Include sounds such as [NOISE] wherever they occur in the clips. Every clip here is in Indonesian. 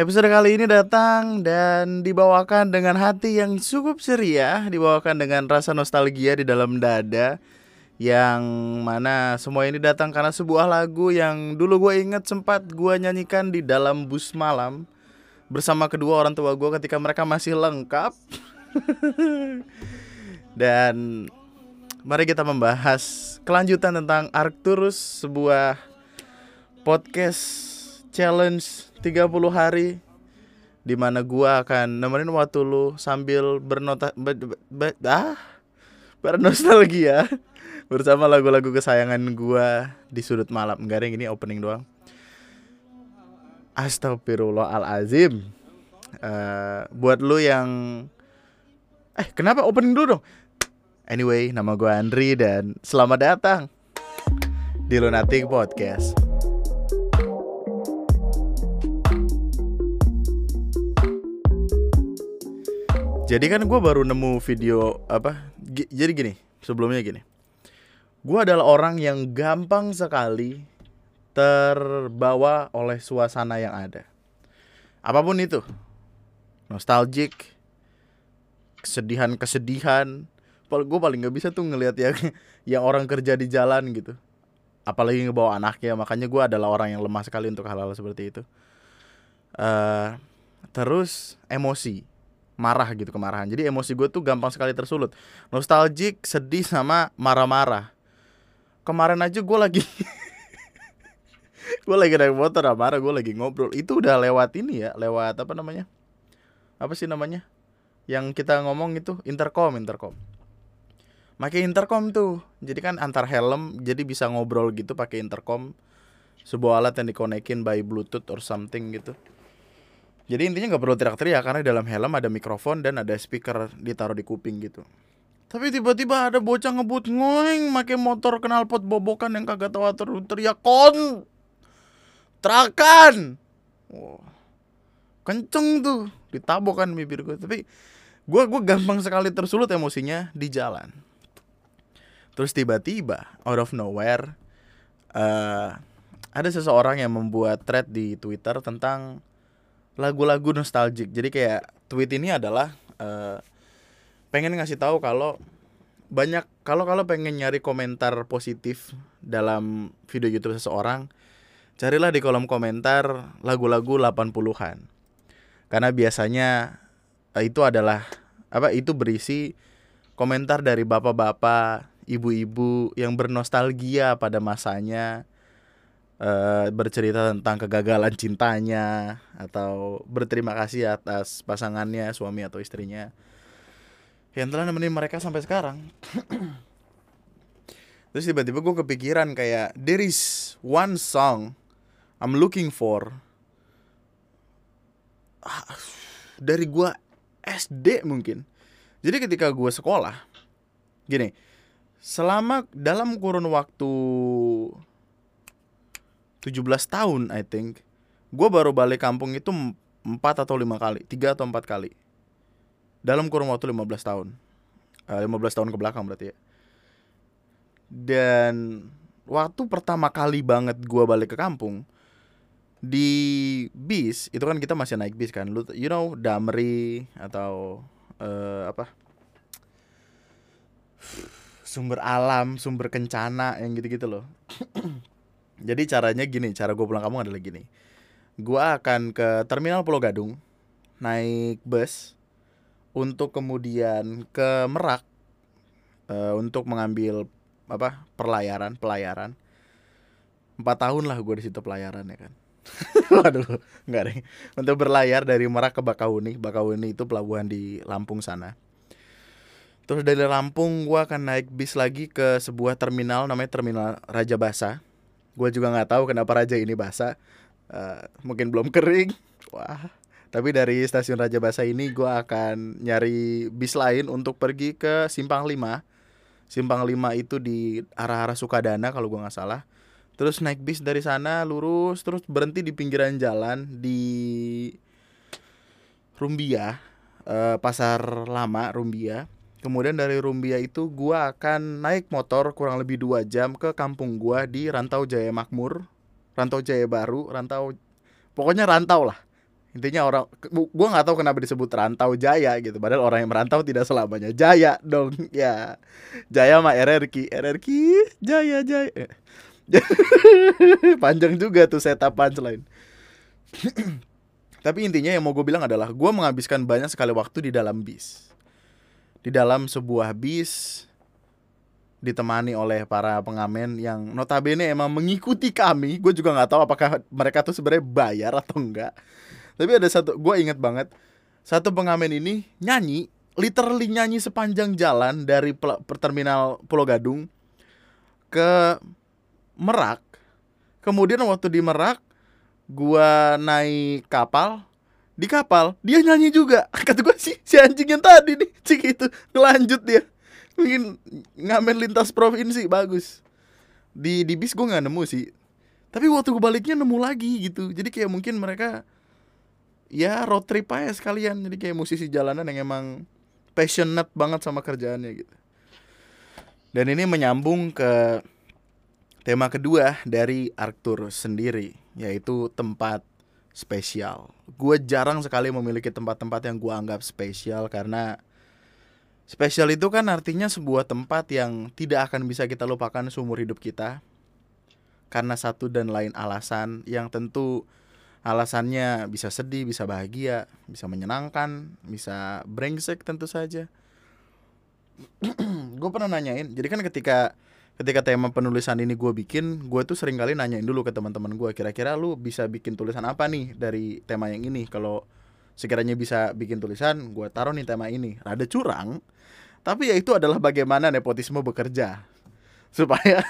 Episode kali ini datang dan dibawakan dengan hati yang cukup ceria, dibawakan dengan rasa nostalgia di dalam dada yang mana semua ini datang karena sebuah lagu yang dulu gue inget sempat gue nyanyikan di dalam bus malam bersama kedua orang tua gue ketika mereka masih lengkap. [LAUGHS] dan mari kita membahas kelanjutan tentang Arcturus, sebuah podcast challenge 30 hari di mana gua akan nemenin waktu lu sambil bernota be, be, be, ah bernostalgia [LAUGHS] bersama lagu-lagu kesayangan gua di sudut malam. Enggak ini opening doang. Astagfirullahalazim. Uh, buat lu yang eh kenapa opening dulu dong? Anyway, nama gue Andri dan selamat datang di Lunatic Podcast. Jadi kan gue baru nemu video apa? G jadi gini, sebelumnya gini. Gue adalah orang yang gampang sekali terbawa oleh suasana yang ada. Apa pun itu. Nostalgic, kesedihan-kesedihan. Gue paling gak bisa tuh ngelihat yang [LAUGHS] yang orang kerja di jalan gitu. Apalagi ngebawa anaknya, makanya gue adalah orang yang lemah sekali untuk hal-hal seperti itu. Uh, terus emosi marah gitu kemarahan. Jadi emosi gue tuh gampang sekali tersulut. Nostalgic, sedih sama marah-marah. Kemarin aja gue lagi [LAUGHS] gue lagi naik motor marah gue lagi ngobrol. Itu udah lewat ini ya, lewat apa namanya? Apa sih namanya? Yang kita ngomong itu intercom, intercom. Pakai intercom tuh. Jadi kan antar helm jadi bisa ngobrol gitu pakai intercom. Sebuah alat yang dikonekin by bluetooth or something gitu. Jadi intinya nggak perlu teriak-teriak karena di dalam helm ada mikrofon dan ada speaker ditaruh di kuping gitu. Tapi tiba-tiba ada bocah ngebut ngoeng pakai motor knalpot bobokan yang kagak tahu atur teriak kon. Terakan. Wow. Kenceng tuh ditabokan bibir gue. Tapi gue gue gampang sekali tersulut emosinya di jalan. Terus tiba-tiba out of nowhere uh, ada seseorang yang membuat thread di Twitter tentang lagu-lagu nostalgic. Jadi kayak tweet ini adalah uh, pengen ngasih tahu kalau banyak kalau kalau pengen nyari komentar positif dalam video YouTube seseorang, carilah di kolom komentar lagu-lagu 80-an. Karena biasanya uh, itu adalah apa itu berisi komentar dari bapak-bapak, ibu-ibu yang bernostalgia pada masanya uh, bercerita tentang kegagalan cintanya atau berterima kasih atas pasangannya, suami atau istrinya yang telah nemenin mereka sampai sekarang. [CLEARS THROAT] Terus tiba-tiba gue kepikiran kayak there is one song I'm looking for ah, dari gue SD mungkin. Jadi ketika gue sekolah, gini, selama dalam kurun waktu 17 tahun I think. Gue baru balik kampung itu empat atau lima kali tiga atau empat kali. Dalam kurun waktu 15 tahun. Uh, eh, 15 tahun ke belakang berarti ya. Dan waktu pertama kali banget gue balik ke kampung di bis itu kan kita masih naik bis kan. Lu you know Damri atau uh, apa? Sumber alam sumber kencana yang gitu-gitu loh Jadi caranya gini, cara gue pulang kampung adalah gini. Gue akan ke terminal Pulau Gadung, naik bus untuk kemudian ke Merak uh, untuk mengambil apa perlayaran pelayaran. Empat tahun lah gue di situ pelayaran ya kan. [LAUGHS] Waduh, enggak deh. Untuk berlayar dari Merak ke Bakahuni. Bakahuni itu pelabuhan di Lampung sana. Terus dari Lampung gue akan naik bis lagi ke sebuah terminal namanya Terminal Raja Basa gue juga nggak tahu kenapa raja ini basah. Uh, mungkin belum kering. Wah. Tapi dari stasiun Raja Basa ini gue akan nyari bis lain untuk pergi ke Simpang 5 Simpang 5 itu di arah-arah Sukadana kalau gue nggak salah. Terus naik bis dari sana lurus terus berhenti di pinggiran jalan di Rumbia uh, pasar lama Rumbia Kemudian dari Rumbia itu gua akan naik motor kurang lebih dua jam ke kampung gua di Rantau Jaya Makmur, Rantau Jaya Baru, Rantau pokoknya rantau lah. intinya orang gue nggak tahu kenapa disebut rantau jaya gitu padahal orang yang merantau tidak selamanya. Jaya dong ya. Jaya mah RRQ RRQ jaya jaya. [LAUGHS] Panjang juga tuh setup punchline. [CLEARS THROAT] Tapi intinya yang mau gue bilang adalah gue menghabiskan banyak sekali waktu di dalam bis di dalam sebuah bis ditemani oleh para pengamen yang notabene emang mengikuti kami. Gue juga nggak tahu apakah mereka tuh sebenarnya bayar atau enggak. Tapi ada satu gue inget banget satu pengamen ini nyanyi literally nyanyi sepanjang jalan dari terminal Pulau Gadung ke Merak. Kemudian waktu di Merak gue naik kapal di kapal dia nyanyi juga. [LAUGHS] Kata gue sih si anjing yang tadi nih. [LAUGHS] Cik itu ngelanjut dia. Mungkin ngamen lintas provinsi bagus. Di di bis gue nggak nemu sih. Tapi waktu gue baliknya nemu lagi gitu. Jadi kayak mungkin mereka ya road trip aja sekalian. Jadi kayak musisi jalanan yang emang passionate banget sama kerjaannya gitu. Dan ini menyambung ke tema kedua dari Arthur sendiri yaitu tempat spesial gue jarang sekali memiliki tempat-tempat yang gue anggap spesial karena spesial itu kan artinya sebuah tempat yang tidak akan bisa kita lupakan seumur hidup kita karena satu dan lain alasan yang tentu alasannya bisa sedih, bisa bahagia, bisa menyenangkan, bisa brengsek tentu saja. [CLEARS THROAT] gue pernah nanyain, jadi kan ketika ketika tema penulisan ini gue bikin, gue tuh sering kali nanyain dulu ke teman-teman gue, kira-kira lu bisa bikin tulisan apa nih dari tema yang ini? Kalau sekiranya bisa bikin tulisan, gue taruh nih tema ini. Rada curang, tapi ya itu adalah bagaimana nepotisme bekerja [LAUGHS] supaya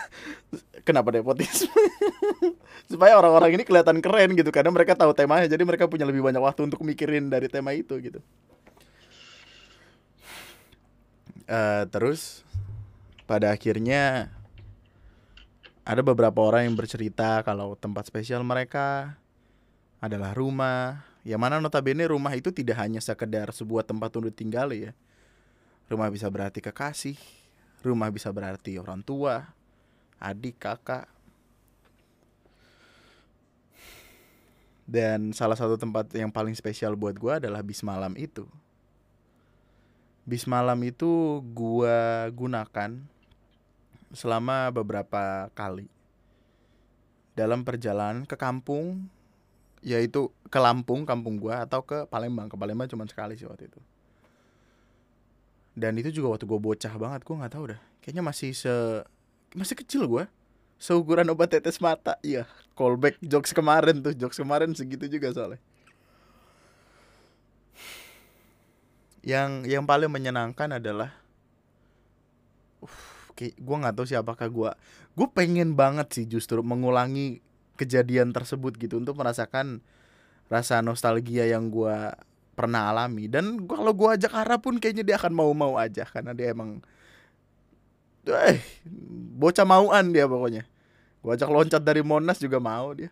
kenapa nepotisme [LAUGHS] supaya orang-orang ini kelihatan keren gitu karena mereka tahu temanya jadi mereka punya lebih banyak waktu untuk mikirin dari tema itu gitu uh, terus pada akhirnya ada beberapa orang yang bercerita kalau tempat spesial mereka adalah rumah yang mana notabene rumah itu tidak hanya sekedar sebuah tempat untuk tinggal ya rumah bisa berarti kekasih Rumah bisa berarti orang tua, adik, kakak. Dan salah satu tempat yang paling spesial buat gue adalah bis malam itu. Bis malam itu gue gunakan selama beberapa kali dalam perjalanan ke kampung yaitu ke Lampung kampung gue atau ke Palembang. Ke Palembang cuma sekali sih waktu itu. Dan itu juga waktu gue bocah banget gue nggak tahu dah kayaknya masih se masih kecil gue seukuran obat tetes mata. Iya callback jokes kemarin tuh. Jokes kemarin segitu juga soalnya. Yang yang paling menyenangkan adalah uh, gue nggak tahu siapakah gue gue pengen banget sih justru mengulangi kejadian tersebut gitu untuk merasakan rasa nostalgia yang gue pernah alami. Dan kalau gua ajak Ara pun kayaknya dia akan mau-mau aja karena dia emang eh bocah mauan dia pokoknya. Gua ajak loncat dari Monas juga mau dia.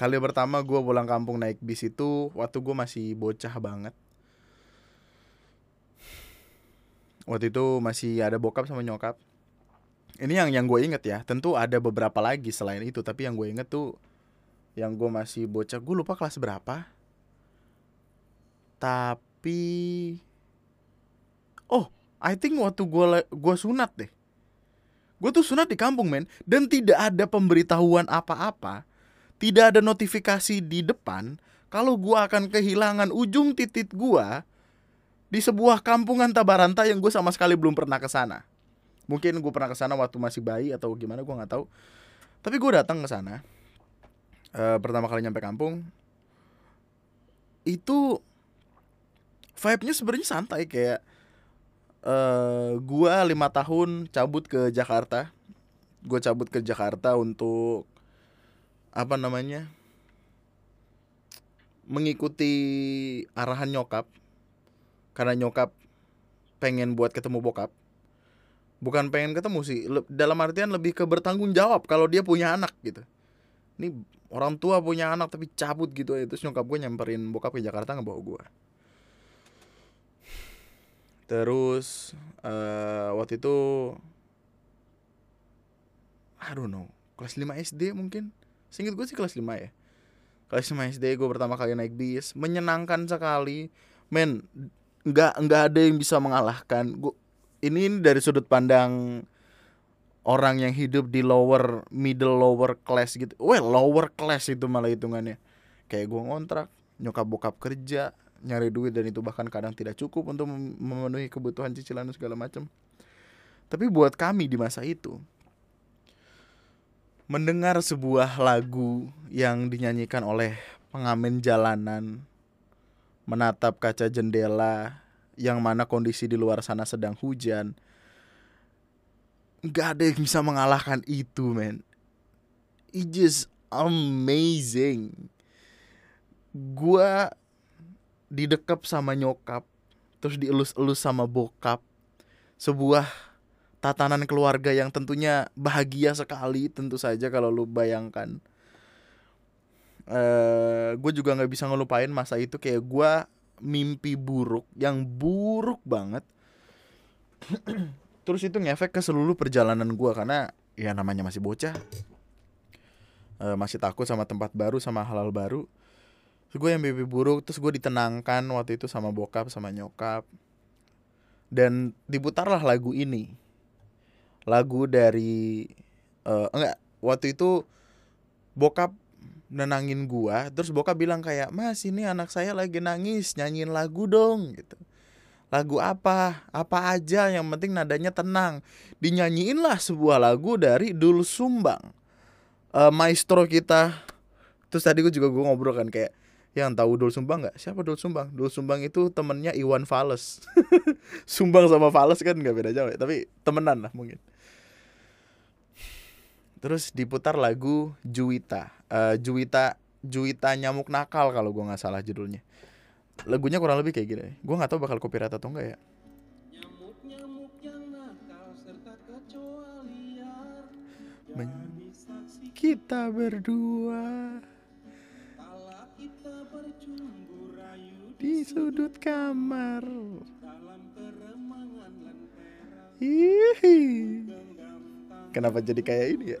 Kali pertama gua pulang kampung naik bis itu waktu gua masih bocah banget waktu itu masih ada bokap sama nyokap. Ini yang yang gue inget ya. Tentu ada beberapa lagi selain itu tapi yang gue inget tuh yang gue masih bocah gue lupa kelas berapa. Tapi oh I think waktu gue gue sunat deh. Gue tuh sunat di kampung men. Dan tidak ada pemberitahuan apa-apa tidak ada notifikasi di depan kalau gue akan kehilangan ujung titik gue di sebuah kampungan Tabaranta yang gue sama sekali belum pernah ke sana. Mungkin gue pernah ke sana waktu masih bayi atau gimana gue nggak tahu. Tapi gue datang ke sana uh, pertama kali nyampe kampung itu vibe-nya sebenarnya santai kayak uh, gua lima tahun cabut ke Jakarta. Gue cabut ke Jakarta untuk apa namanya mengikuti arahan nyokap karena nyokap pengen buat ketemu bokap. Bukan pengen ketemu sih dalam artian lebih ke bertanggung jawab kalau dia punya anak gitu. Ini orang tua punya anak tapi cabut gitu aja terus nyokap gue nyamperin bokap ke Jakarta ngebawa gue. Terus uh, waktu itu I don't know kelas 5 SD mungkin. Singkat gue sih kelas 5 ya. Kelas 5 SD gue pertama kali naik bis menyenangkan sekali. Men nggak nggak ada yang bisa mengalahkan. Gue ini dari sudut pandang orang yang hidup di lower middle lower class gitu. Well lower class itu malah hitungannya. Kayak gue ngontrak nyokap bokap kerja nyari duit dan itu bahkan kadang tidak cukup untuk memenuhi kebutuhan cicilan dan segala macam. Tapi buat kami di masa itu mendengar sebuah lagu yang dinyanyikan oleh pengamen jalanan menatap kaca jendela yang mana kondisi di luar sana sedang hujan. Nggak ada yang bisa mengalahkan itu man it just amazing. Gua didekap sama nyokap terus dielus-elus sama bokap. Sebuah tatanan keluarga yang tentunya bahagia sekali tentu saja kalau lu bayangkan uh, gue juga nggak bisa ngelupain masa itu kayak gue mimpi buruk yang buruk banget. Terus itu ngefek ke seluruh perjalanan gue karena ya namanya masih bocah. Uh, masih takut sama tempat baru sama hal-hal baru. Terus gue yang mimpi buruk terus gue ditenangkan waktu itu sama bokap sama nyokap. Dan diputarlah lagu ini. Lagu dari uh, enggak waktu itu bokap nenangin gua terus bokap bilang kayak mas ini anak saya lagi nangis nyanyiin lagu dong gitu. Lagu apa? Apa aja? Yang penting nadanya tenang. Dinyanyiin lah sebuah lagu dari Dul Sumbang uh, maestro kita. Terus tadi gue juga gue ngobrol kan kayak yang tahu Dul Sumbang nggak? Siapa Dul Sumbang? Dul Sumbang itu temennya Iwan Fales [LAUGHS] Sumbang sama Fales kan nggak beda jauh ya tapi temenan lah mungkin. Terus diputar lagu Juwita uh, Juwita Juwita nyamuk nakal kalau gue nggak salah judulnya. Lagunya kurang lebih kayak gini. Gue nggak tahu bakal copyright atau enggak ya. Kita berdua. Di sudut kamar. Hihi. Kenapa jadi kayak ini ya?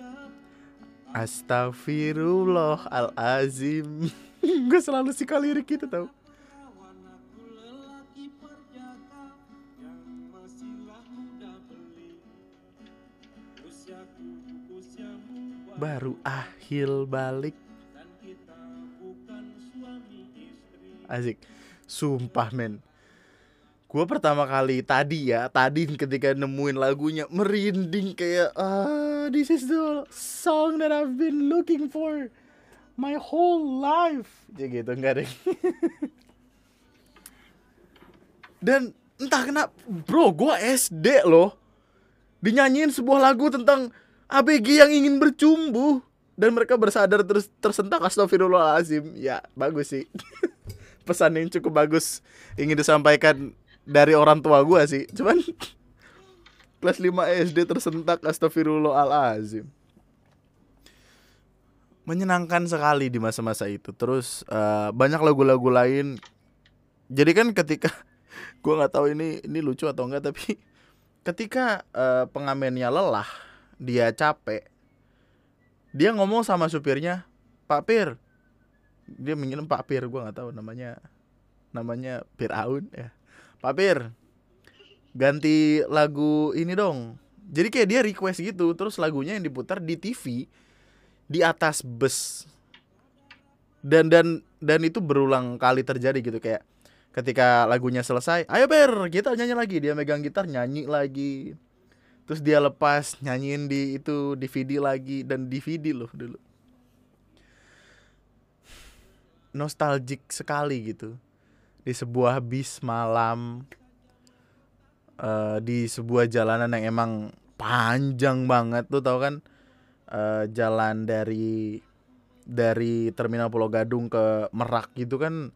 ah. Astagfirullahalazim. [LAUGHS] Gue selalu suka lirik itu tau. Baru akhir balik Asik Sumpah men gue pertama kali tadi ya tadi ketika nemuin lagunya merinding kayak ah this is the song that I've been looking for my whole life. Ya gitu enggak deh. [LAUGHS] Dan entah kenapa bro gue SD loh. Dinyanyiin sebuah lagu tentang ABG yang ingin bercumbu. Dan mereka bersadar terus tersentak astagfirullahalazim ya bagus sih. [LAUGHS] Pesan yang cukup bagus ingin disampaikan dari orang tua gue sih. Cuman [LAUGHS] kelas 5 SD tersentak astagfirullahalazim. Menyenangkan sekali di masa-masa itu. Terus uh, banyak lagu-lagu lain. Jadi kan ketika [LAUGHS] gue nggak tahu ini ini lucu atau enggak tapi [LAUGHS] ketika uh, pengamennya lelah dia capek dia ngomong sama supirnya Pak Pir. Dia mengirim Pak Pir gue nggak tahu namanya namanya Piraun ya Pak Pir ganti lagu ini dong. Jadi kayak dia request gitu terus lagunya yang diputar di TV di atas bus. Dan dan dan itu berulang kali terjadi gitu kayak ketika lagunya selesai ayo Pir kita nyanyi lagi. Dia megang gitar nyanyi lagi. Terus dia lepas nyanyiin di itu DVD lagi dan DVD loh dulu. Nostalgic sekali gitu di sebuah bis malam uh, di sebuah jalanan yang emang panjang banget tuh tau kan uh, jalan dari dari terminal Pulau Gadung ke Merak gitu kan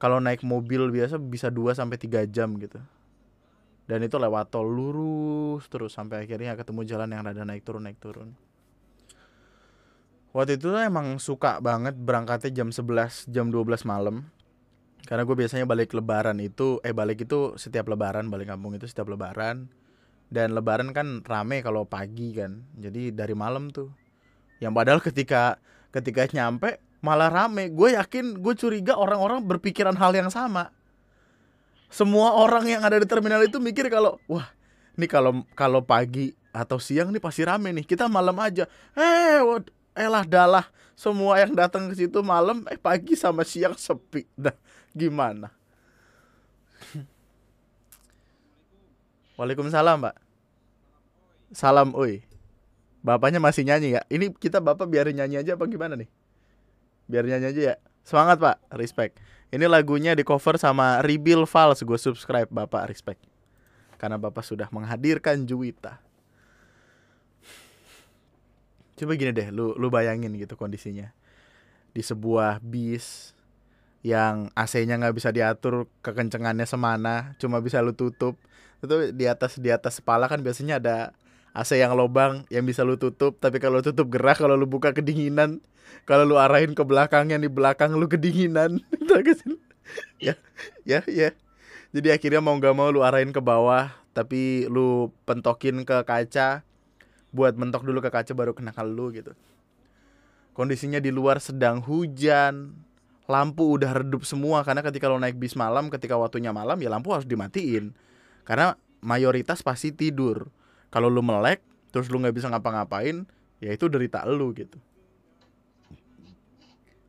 kalau naik mobil biasa bisa 2 sampai 3 jam gitu. Dan itu lewat tol lurus terus sampai akhirnya ketemu jalan yang rada naik turun naik turun. Waktu itu emang suka banget berangkatnya jam 11, jam 12 malam. Karena gue biasanya balik lebaran itu, eh balik itu setiap lebaran, balik kampung itu setiap lebaran. Dan lebaran kan rame kalau pagi kan. Jadi dari malam tuh. Yang padahal ketika ketika nyampe malah rame gue yakin gue curiga orang-orang berpikiran hal yang sama semua orang yang ada di terminal itu mikir kalau wah ini kalau kalau pagi atau siang nih pasti rame nih kita malam aja eh elah dalah semua yang datang ke situ malam eh pagi sama siang sepi dah gimana Waalaikumsalam mbak Salam oi Bapaknya masih nyanyi ya? Ini kita bapak biarin nyanyi aja apa gimana nih? Biar nyanyi aja ya. Semangat pak, respect. Ini lagunya di cover sama Rebuild Files. Gue subscribe bapak, respect. Karena bapak sudah menghadirkan Juwita. Coba gini deh, lu lu bayangin gitu kondisinya. Di sebuah bis yang AC-nya nggak bisa diatur kekencengannya semana, cuma bisa lu tutup. Itu di atas di atas kepala kan biasanya ada AC yang lobang yang bisa lu tutup tapi kalau tutup gerah kalau lu buka kedinginan kalau lu arahin ke belakangnya di belakang lu kedinginan. [LAUGHS] Ya ya ya. Jadi akhirnya mau nggak mau lu arahin ke bawah tapi lu pentokin ke kaca buat mentok dulu ke kaca baru kena ke lu gitu. Kondisinya di luar sedang hujan lampu udah redup semua. Karena ketika lo naik bis malam ketika waktunya malam ya lampu harus dimatiin. Karena mayoritas pasti tidur. Kalau lu melek terus lu nggak bisa ngapa-ngapain ya itu derita lu gitu.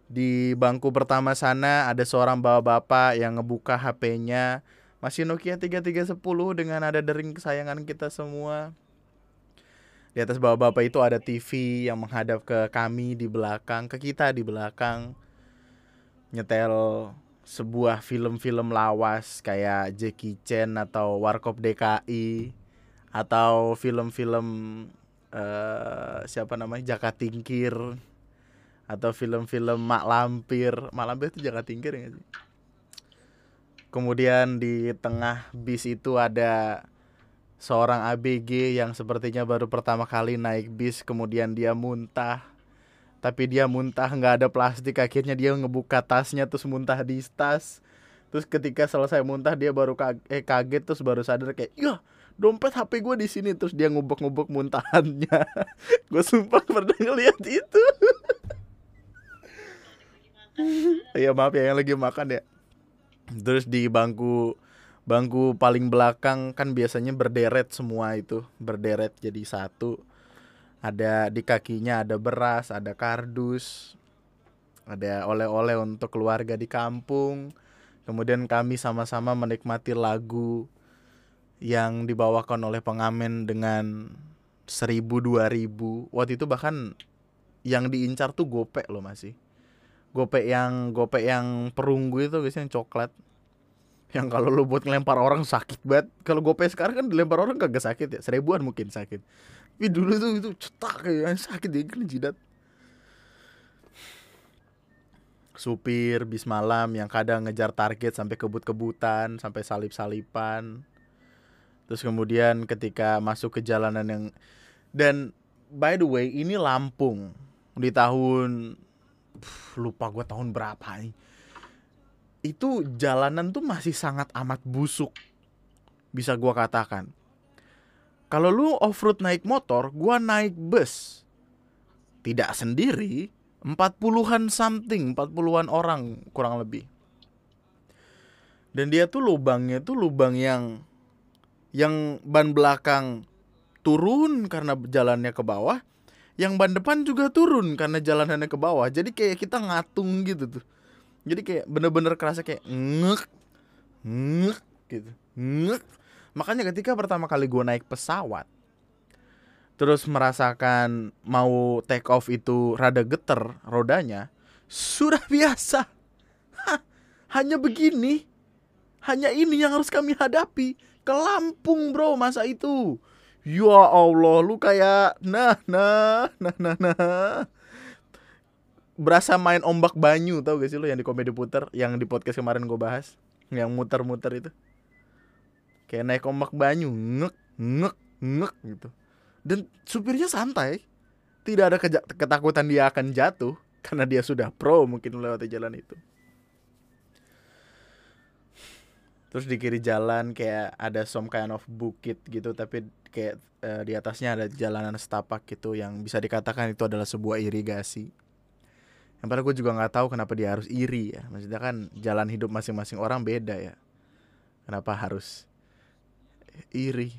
Di bangku pertama sana ada seorang bapak-bapak yang ngebuka HP-nya masih Nokia 3310 dengan ada dering kesayangan kita semua. Di atas bapak-bapak itu ada TV yang menghadap ke kami di belakang ke kita di belakang nyetel sebuah film-film lawas kayak Jackie Chan atau Warkop DKI atau film-film uh, siapa namanya Jaka Tingkir atau film-film Mak Lampir. Mak Lampir itu Jaka Tingkir ya sih? Kemudian di tengah bis itu ada seorang ABG yang sepertinya baru pertama kali naik bis kemudian dia muntah tapi dia muntah nggak ada plastik. Akhirnya dia ngebuka tasnya terus muntah di tas. Terus ketika selesai muntah dia baru kaget, eh, kaget terus baru sadar kayak ya dompet HP gue di sini. Terus dia ngubek-ngubek muntahannya. [LAUGHS] Gue sumpah pernah ngeliat itu. [LAUGHS] Ya maaf ya yang lagi makan ya. Terus di bangku bangku paling belakang kan biasanya berderet semua itu. Berderet jadi satu ada di kakinya ada beras ada kardus ada oleh-oleh untuk keluarga di kampung. Kemudian kami sama-sama menikmati lagu yang dibawakan oleh pengamen dengan seribu dua ribu. Waktu itu bahkan yang diincar tuh gopek loh masih gopek yang gopek yang perunggu itu guys yang coklat. Yang kalau lu buat ngelempar orang sakit banget. Kalau gopek sekarang kan dilempar orang kagak sakit ya. Seribuan mungkin sakit tapi dulu tuh itu cetak kayak sakit dia kan jidat supir bis malam yang kadang ngejar target sampai kebut-kebutan sampai salip-salipan Terus kemudian ketika masuk ke jalanan yang dan by the way ini Lampung di tahun pff, lupa gue tahun berapa nih. Itu jalanan tuh masih sangat amat busuk. Bisa gue katakan. Kalau lu off-road naik motor, gua naik bus. Tidak sendiri, 40-an something, 40-an orang kurang lebih. Dan dia tuh lubangnya tuh lubang yang yang ban belakang turun karena jalannya ke bawah, yang ban depan juga turun karena jalanannya ke bawah. Jadi kayak kita ngatung gitu tuh. Jadi kayak bener-bener kerasa kayak ngek, ngek gitu, ngek. Makanya ketika pertama kali gue naik pesawat, terus merasakan mau take off itu rada geter rodanya, sudah [LAUGHS] biasa. Hah, hanya begini, hanya ini yang harus kami hadapi ke Lampung bro masa itu Ya Allah, lu kayak nah nah nah nah nah. Berasa main ombak banyu tau gak sih lu yang di komedi puter yang di podcast kemarin gue bahas yang muter-muter itu. Kayak naik ombak banyu, ngek ngek ngek gitu. Dan supirnya santai. Tidak ada ketakutan dia akan jatuh karena dia sudah pro mungkin melewati jalan itu. Terus di kiri jalan kayak ada some kind of bukit gitu tapi kayak uh, di atasnya ada jalanan setapak gitu yang bisa dikatakan itu adalah sebuah irigasi. Yang padahal gue juga nggak tahu kenapa dia harus iri ya. Maksudnya kan jalan hidup masing-masing orang beda ya. Kenapa harus iri?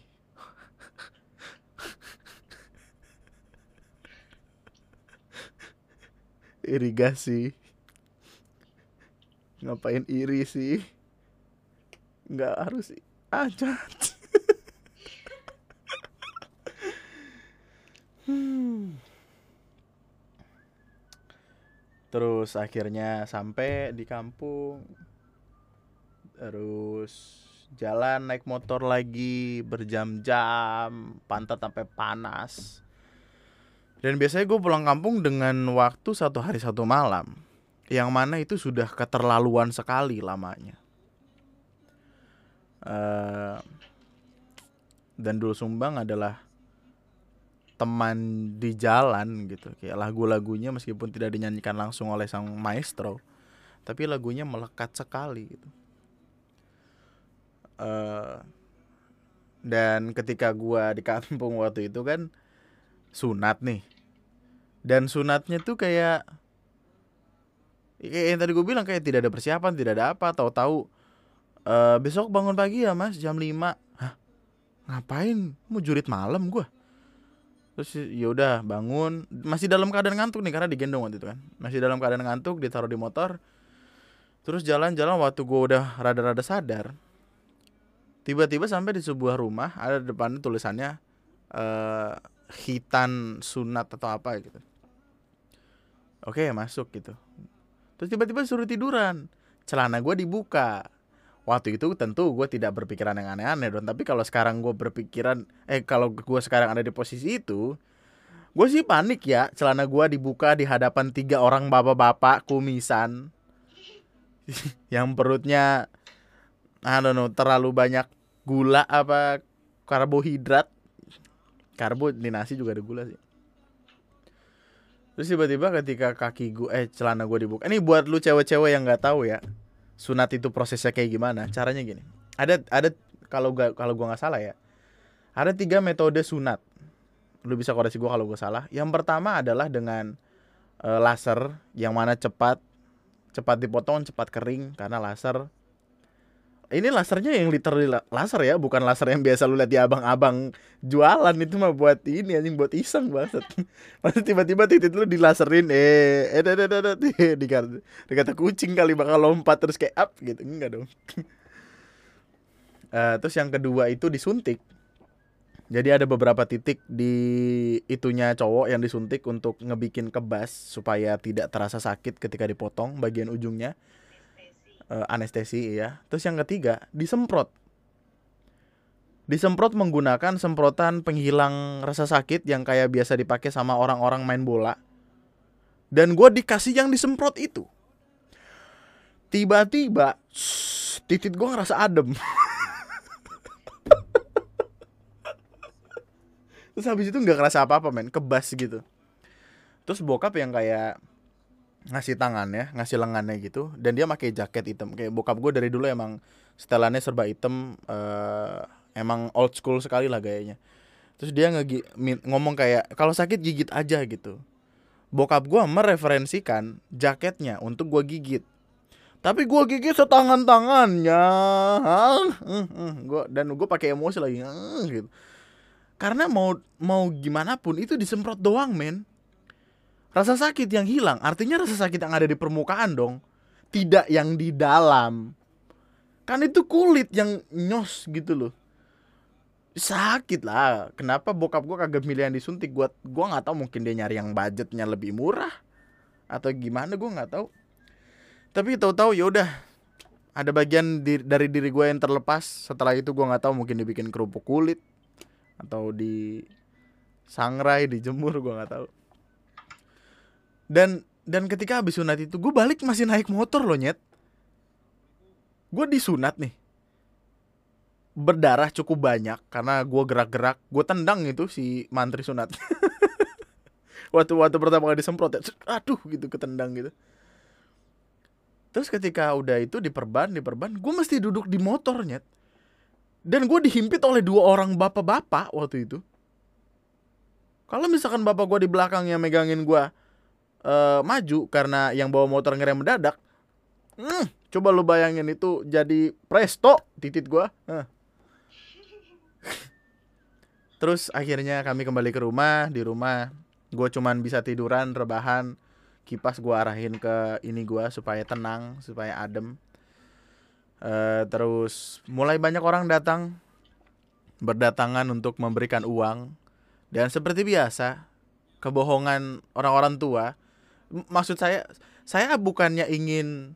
irigasi ngapain iri sih? Nggak harus aja terus akhirnya sampai di kampung. Terus jalan naik motor lagi berjam-jam pantat sampai panas dan biasanya gue pulang kampung dengan waktu satu hari satu malam. Yang mana itu sudah keterlaluan sekali lamanya. Uh, dan Dul Sumbang adalah teman di jalan gitu kayak lagu-lagunya meskipun tidak dinyanyikan langsung oleh sang maestro tapi lagunya melekat sekali gitu uh, dan ketika gua di kampung [LAUGHS] waktu itu kan sunat nih. Dan sunatnya tuh kayak kayak yang tadi gue bilang kayak tidak ada persiapan tidak ada apa. Tahu-tahu uh, besok bangun pagi ya mas jam 5 Hah? ngapain? Mau jurit malam gue terus ya udah bangun. Masih dalam keadaan ngantuk nih karena digendong waktu itu kan. Masih dalam keadaan ngantuk ditaruh di motor. Terus jalan-jalan waktu gue udah rada-rada sadar tiba-tiba sampai di sebuah rumah ada depan tulisannya uh, hitan sunat atau apa gitu. Oke masuk gitu. Terus tiba-tiba suruh tiduran. Celana gue dibuka. Waktu itu tentu gue tidak berpikiran yang aneh-aneh dong tapi kalau sekarang gue berpikiran eh kalau gue sekarang ada di posisi itu gue sih panik ya. Celana gue dibuka di hadapan tiga orang bapak-bapak kumisan [LAUGHS] yang perutnya I don't know terlalu banyak gula apa karbohidrat? Karbo di nasi juga ada gula sih. Terus tiba-tiba ketika kaki gue eh celana gue dibuka ini buat lu cewek-cewek yang nggak tahu ya sunat itu prosesnya kayak gimana? Caranya gini ada ada kalau gak kalau gue nggak salah ya ada tiga metode sunat. Lu bisa koreksi gue kalau gue salah. Yang pertama adalah dengan uh, laser yang mana cepat cepat dipotong cepat kering karena laser ini lasernya yang literally laser ya, bukan laser yang biasa lu lihat di abang-abang jualan itu mah buat ini anjing buat iseng banget. [LAUGHS] Masa tiba-tiba titik lu dilaserin eh eh eh eh, eh dikata, dikata kucing kali bakal lompat terus kayak up gitu. Enggak dong. uh, [LAUGHS] terus yang kedua itu disuntik. Jadi ada beberapa titik di itunya cowok yang disuntik untuk ngebikin kebas supaya tidak terasa sakit ketika dipotong bagian ujungnya uh, anestesi ya. Terus yang ketiga, disemprot. Disemprot menggunakan semprotan penghilang rasa sakit yang kayak biasa dipakai sama orang-orang main bola. Dan gue dikasih yang disemprot itu. Tiba-tiba, titit gue ngerasa adem. [LAUGHS] Terus habis itu nggak ngerasa apa-apa men, kebas gitu. Terus bokap yang kayak ngasih tangannya, ngasih lengannya gitu, dan dia pakai jaket hitam. Kayak bokap gue dari dulu emang setelannya serba hitam, uh, emang old school sekali lah gayanya. Terus dia nge ngomong kayak kalau sakit gigit aja gitu. Bokap gue mereferensikan jaketnya untuk gue gigit. Tapi gue gigit setangan tangannya, gua dan gue pakai emosi lagi, gitu. Karena mau mau gimana pun itu disemprot doang men Rasa sakit yang hilang artinya rasa sakit yang ada di permukaan dong. Tidak yang di dalam. Kan itu kulit yang nyos gitu loh. Sakit lah. Kenapa bokap gue kagak milih yang disuntik? Gua gua nggak tahu mungkin dia nyari yang budgetnya lebih murah atau gimana gue nggak tahu. Tapi tahu-tahu ya udah ada bagian di, dari diri gue yang terlepas. Setelah itu gue nggak tahu mungkin dibikin kerupuk kulit atau di sangrai dijemur gue nggak tahu dan dan ketika habis sunat itu gue balik masih naik motor loh nyet. Gue disunat nih. Berdarah cukup banyak karena gue gerak-gerak. Gue tendang itu si mantri sunat. [LAUGHS] Waktu waktu pertama kali disemprot ya aduh gitu ketendang gitu. Terus ketika udah itu diperban diperban gue mesti duduk di motornya dan gue dihimpit oleh dua orang bapak-bapak waktu itu. Kalau misalkan bapak gue di belakang yang megangin gue uh, maju karena yang bawa motor ngerem mendadak hmm, coba lu bayangin itu jadi presto titit gue uh. [LAUGHS] terus akhirnya kami kembali ke rumah di rumah gue cuman bisa tiduran rebahan kipas gue arahin ke ini gue supaya tenang supaya adem. Uh, terus mulai banyak orang datang berdatangan untuk memberikan uang. Dan seperti biasa kebohongan orang-orang tua maksud saya saya bukannya ingin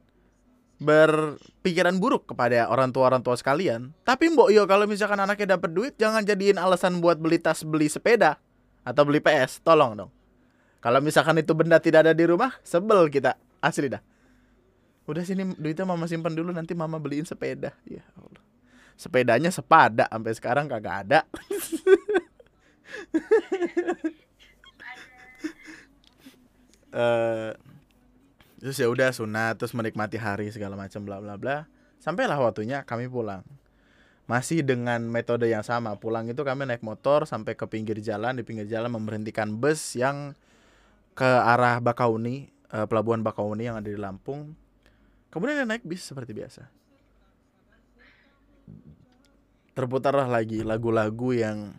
berpikiran buruk kepada orang tua orang tua sekalian. Tapi mbok yo kalau misalkan anaknya dapat duit jangan jadiin alasan buat beli tas beli sepeda atau beli PS tolong dong. Kalau misalkan itu benda tidak ada di rumah sebel kita. Asli dah. Udah sini duitnya mama simpan dulu nanti mama beliin sepeda. Ya Allah. Sepedanya sepada sampai sekarang kagak ada [LAUGHS] uh, terus ya udah sunat terus menikmati hari segala macam bla bla bla. Sampailah waktunya kami pulang. Masih dengan metode yang sama pulang itu kami naik motor sampai ke pinggir jalan di pinggir jalan memberhentikan bus yang ke arah Bakauni uh, pelabuhan Bakauni yang ada di Lampung. Kemudian naik bis seperti biasa. Terputarlah lagi lagu-lagu yang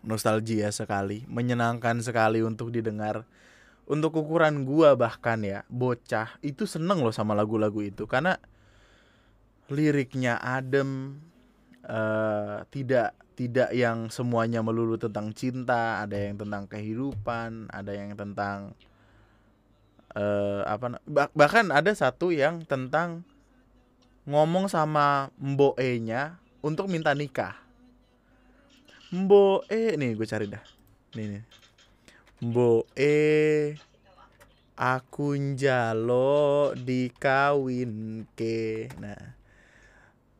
nostalgia sekali menyenangkan sekali untuk didengar untuk ukuran gua bahkan ya bocah itu seneng loh sama lagu-lagu itu. Karena liriknya adem uh, tidak tidak yang semuanya melulu tentang cinta ada yang tentang kehidupan ada yang tentang uh, apa bah, bahkan ada satu yang tentang ngomong sama mbok e nya untuk minta nikah. Mbok e nih gue cari dah. Nih nih mbok e aku njalo dikawin ke nah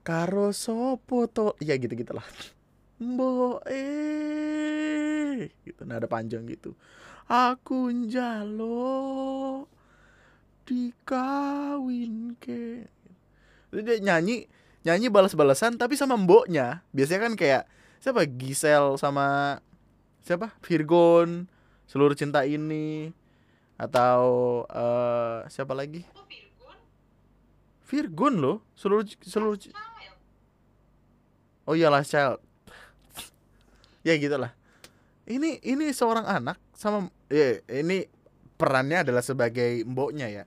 karo sopo to? Ya gitu gitulah mbok eh gitu nada panjang gitu. Aku njalo dikawin ke Jadi dia nyanyi nyanyi balas-balasan tapi sama mboknya. Biasanya kan kayak siapa? Gisel sama siapa? Virgon seluruh cinta ini. Atau uh, siapa lagi? Virgon loh. Seluruh seluruh oh iya last child. Ya gitulah. Ini ini seorang anak sama ya ini perannya adalah sebagai mboknya ya.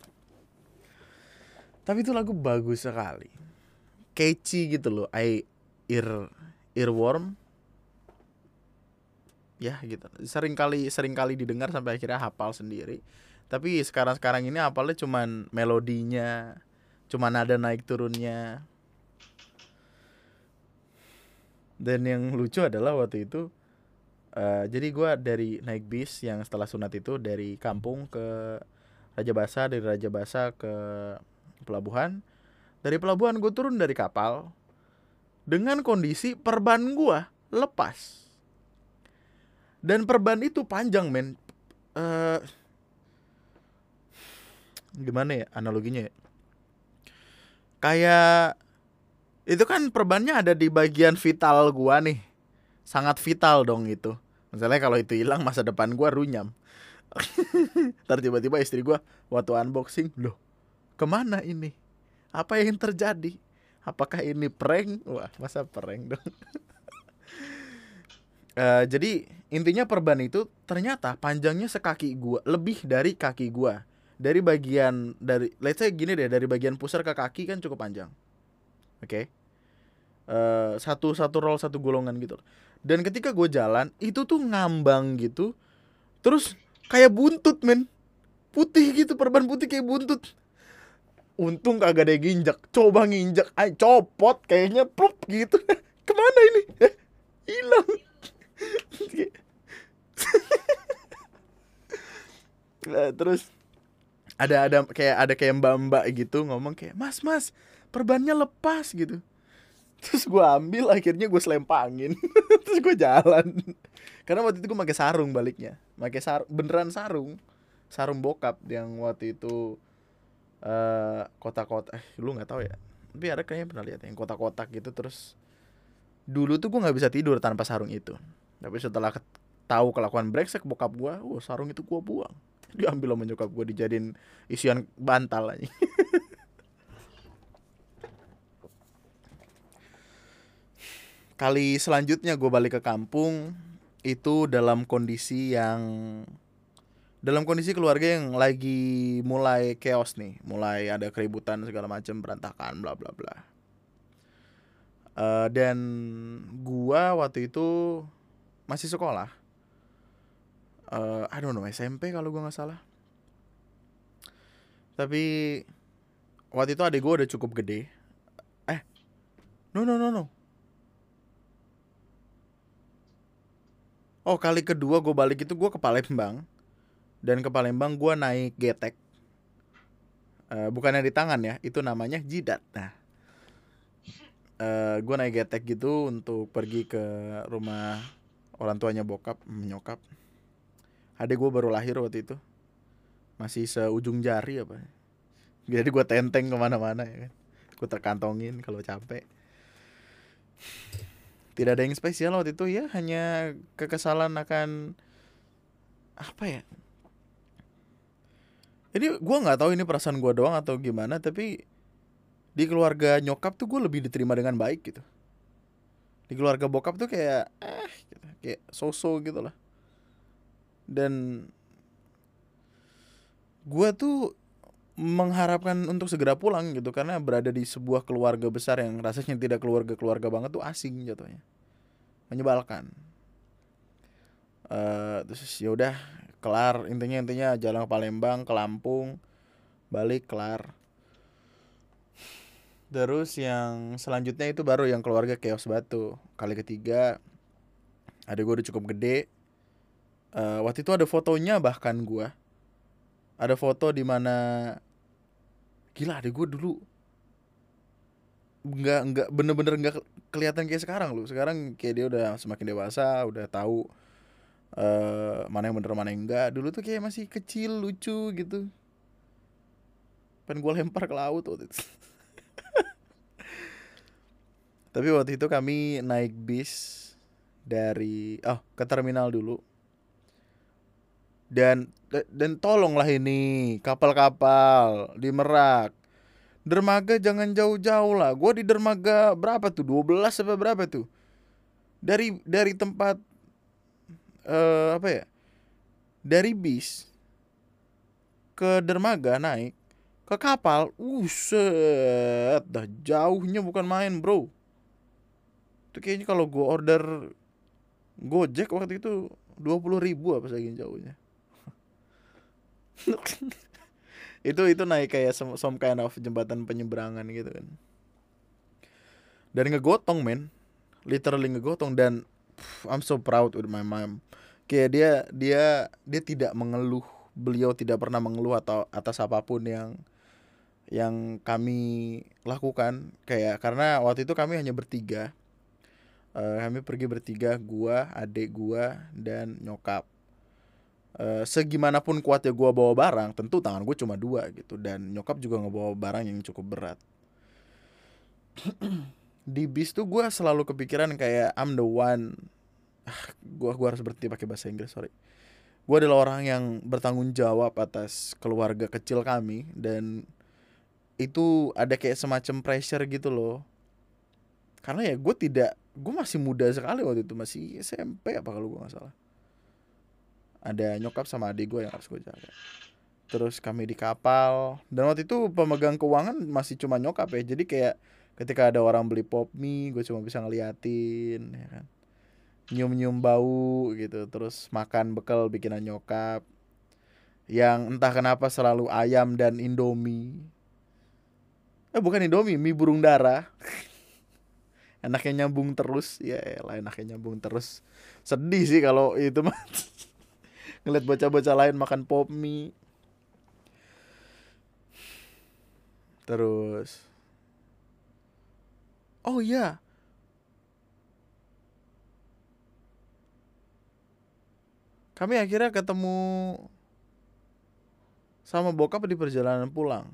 Tapi itu lagu bagus sekali. Catchy gitu loh. I ear earworm ya gitu. Sering kali sering kali didengar sampai akhirnya hafal sendiri. Tapi sekarang sekarang ini hafalnya cuman melodinya cuman ada naik turunnya. Dan yang lucu adalah waktu itu uh, jadi gue dari naik bis yang setelah sunat itu dari kampung ke Raja Basa dari Raja Basa ke pelabuhan. Dari pelabuhan gue turun dari kapal. Dengan kondisi perban gue lepas dan perban itu panjang men. Uh, gimana ya analoginya ya? Kayak itu kan perbannya ada di bagian vital gua nih. Sangat vital dong itu. Misalnya kalau itu hilang masa depan gua runyam. [LAUGHS] Ntar tiba-tiba istri gua waktu unboxing loh ke mana ini? Apa yang terjadi? Apakah ini prank? Wah masa prank dong? Uh, [LAUGHS] jadi intinya perban itu ternyata panjangnya sekaki gua lebih dari kaki gua. Dari bagian dari let's say gini deh dari bagian pusar ke kaki kan cukup panjang. Oke? Okay? uh, eh, satu satu roll satu golongan gitu. Dan ketika gue jalan itu tuh ngambang gitu. Terus kayak buntut men. Putih gitu perban putih kayak buntut. Untung kagak ada ginjak coba nginjak ay copot kayaknya plup gitu. [LAUGHS] Ke mana ini? Eh, hilang [LAUGHS] Nah, [LAUGHS] terus ada ada kayak ada kayak mbak mbak gitu ngomong kayak mas mas perbannya lepas gitu. Terus gue ambil akhirnya gue selempangin. [LAUGHS] Terus gue jalan. Karena waktu itu gue pakai sarung baliknya. Pakai sarung beneran sarung. Sarung bokap yang waktu itu eh kotak-kotak eh lu nggak tahu ya. Tapi ada kayaknya pernah lihat yang kotak-kotak gitu. Terus dulu tuh gue nggak bisa tidur tanpa sarung itu. Tapi setelah tahu kelakuan brengsek bokap gue oh sarung itu gue buang. [LAUGHS] Diambil sama nyokap gue dijadiin isian bantal aja. [LAUGHS] Kali selanjutnya gue balik ke kampung itu dalam kondisi yang dalam kondisi keluarga yang lagi mulai chaos nih mulai ada keributan segala macam berantakan bla bla bla. Eh, dan gua waktu itu masih sekolah eh I don't know SMP kalau gua nggak salah. Tapi waktu itu adik gua udah cukup gede. Eh no no no no. Oh kali kedua gue balik itu gua ke Palembang. Dan ke Palembang gua naik getek Eh bukannya di tangan ya itu namanya jidat. Nah eh gue naik getek gitu untuk pergi ke rumah orang tuanya bokap mm, adik gue baru lahir waktu itu. Masih seujung jari apa. Jadi gue tenteng ke mana-mana ya kan. Gue terkantongin kalau capek. Tidak ada yang spesial waktu itu ya. Hanya kekesalan akan apa ya. Jadi gue nggak tahu ini perasaan gue doang atau gimana tapi di keluarga nyokap tuh gue lebih diterima dengan baik gitu. Di keluarga bokap tuh kayak eh gitu, kayak so-so gitu lah dan gue tuh mengharapkan untuk segera pulang gitu karena berada di sebuah keluarga besar yang rasanya tidak keluarga keluarga banget tuh asing jatuhnya menyebalkan eh terus ya udah kelar intinya intinya jalan ke Palembang ke Lampung balik kelar Terus yang selanjutnya itu baru yang keluarga chaos batu. Kali ketiga ada gue udah cukup gede. Eh, waktu itu ada fotonya bahkan gua. Ada foto di mana gila ada gue dulu nggak nggak bener-bener nggak ke- kelihatan kayak sekarang lu sekarang kayak dia udah semakin dewasa udah tahu eh mana yang bener mana yang enggak dulu tuh kayak masih kecil lucu gitu pengen gue lempar ke laut waktu itu [LAUGHS] Tapi waktu itu kami naik bis dari oh ke terminal dulu. Dan dan tolonglah ini kapal-kapal di Merak. Dermaga jangan jauh-jauh lah. Gua di dermaga berapa tuh? 12 apa berapa tuh? Dari dari tempat eh apa ya? Dari bis ke dermaga naik ke kapal. Uset, dah jauhnya bukan main, Bro itu kayaknya kalau gue order Gojek waktu itu dua puluh ribu apa saking jauhnya [LAUGHS] itu itu naik kayak some, some kind of jembatan penyeberangan gitu kan. Dan ngegotong men. Literally ngegotong dan pff, I'm so proud with my mom. Kayak dia dia dia tidak mengeluh. Beliau tidak pernah mengeluh atau atas apa pun yang yang kami lakukan. Kayak karena waktu itu kami hanya bertiga. Eh, kami pergi bertiga gua adik gua dan nyokap Eh, segimanapun kuatnya gua bawa barang tentu tangan gue cuma dua gitu. Dan nyokap juga ngebawa barang yang cukup berat. Di bis tuh gua selalu kepikiran kayak I'm the one. Ah, gua gua harus berhenti pakai bahasa Inggris sorry. Gua adalah orang yang bertanggung jawab atas keluarga kecil kami. Dan itu ada kayak semacam pressure gitu loh. Karena ya gue tidak gue masih muda sekali waktu itu. Masih SMP apa kalau gue nggak salah ada nyokap sama adik gue yang harus gue jaga. Terus kami di kapal. Dan waktu itu pemegang keuangan masih cuma nyokap ya. Jadi kayak ketika ada orang beli pop mie gue cuma bisa ngeliatin ya kan. Nyium nyium bau gitu terus makan bekal bikinan nyokap. Yang entah kenapa selalu ayam dan indomie. Eh bukan indomie mie burung dara [LAUGHS] enaknya nyambung terus. Ya lah enaknya nyambung terus. Sedih sih kalau itu mah ngeliat bocah-bocah lain makan pop mie. Terus. Oh iya. Kami akhirnya ketemu sama bokap di perjalanan pulang.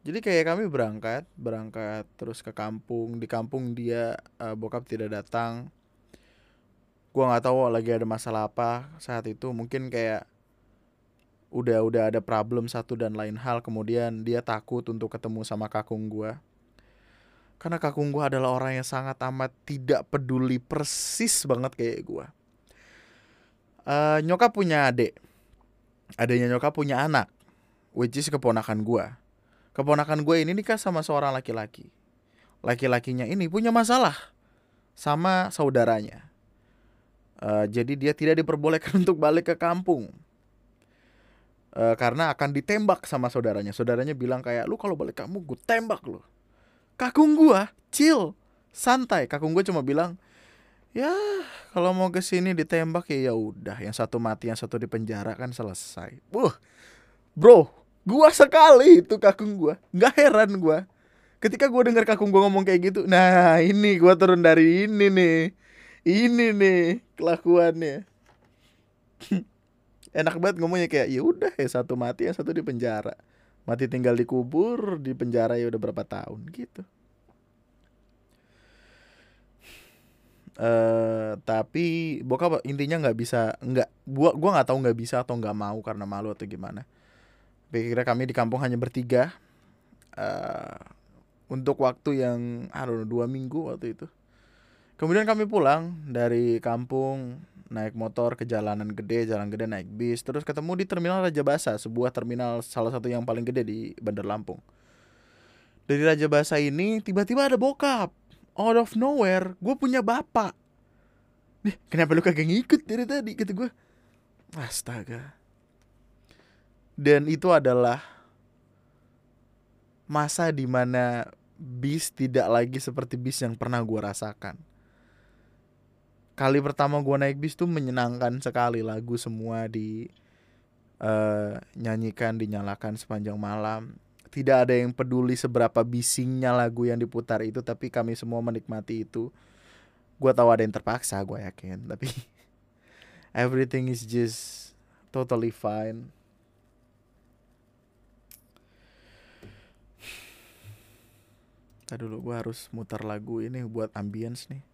Jadi kayak kami berangkat berangkat terus ke kampung. Di kampung dia uh, bokap tidak datang gua nggak tahu lagi ada masalah apa saat itu. Mungkin kayak udah udah ada problem satu dan lain hal kemudian dia takut untuk ketemu sama kakung gua. Karena kakung gua adalah orang yang sangat amat tidak peduli persis banget kayak gua. Uh, nyokap punya adik. Adanya nyokap punya anak which is keponakan gua. Keponakan gue ini nikah sama seorang laki-laki. Laki-lakinya ini punya masalah sama saudaranya. Uh, jadi dia tidak diperbolehkan [LAUGHS] untuk balik ke kampung. Uh, karena akan ditembak sama saudaranya. Saudaranya bilang kayak, lu kalau balik kamu gue tembak lu. Kakung gue, chill, santai. Kakung gue cuma bilang, ya kalau mau ke sini ditembak ya ya udah. Yang satu mati, yang satu di penjara kan selesai. Wuh, bro, Gua sekali itu kakung gua. Nggak heran gua. Ketika gua dengar kakung gua ngomong kayak gitu, nah ini gua turun dari ini nih. Ini nih kelakuannya. [LAUGHS] Enak banget ngomongnya kayak ya udah ya satu mati yang satu di penjara. Mati tinggal dikubur di penjara ya udah berapa tahun gitu. Uh, tapi bokap intinya nggak bisa nggak gua gua nggak tahu nggak bisa atau nggak mau karena malu atau gimana Kira kami di kampung hanya bertiga uh, untuk waktu yang aduh dua minggu waktu itu. Kemudian kami pulang dari kampung naik motor ke jalanan gede, jalan gede naik bis, terus ketemu di terminal Raja Basa, sebuah terminal salah satu yang paling gede di Bandar Lampung. Dari Raja Basa ini tiba-tiba ada bokap, out of nowhere, gue punya bapak. Nih, kenapa lu kagak ngikut dari tadi? Kata gue, astaga dan itu adalah masa di mana bis tidak lagi seperti bis yang pernah gue rasakan. Kali pertama gue naik bis tuh menyenangkan sekali lagu semua di uh, nyanyikan dinyalakan sepanjang malam. Tidak ada yang peduli seberapa bisingnya lagu yang diputar itu, tapi kami semua menikmati itu. Gue tahu ada yang terpaksa, gue yakin, tapi [LAUGHS] everything is just totally fine Tadi dulu gue harus mutar lagu ini buat ambience nih.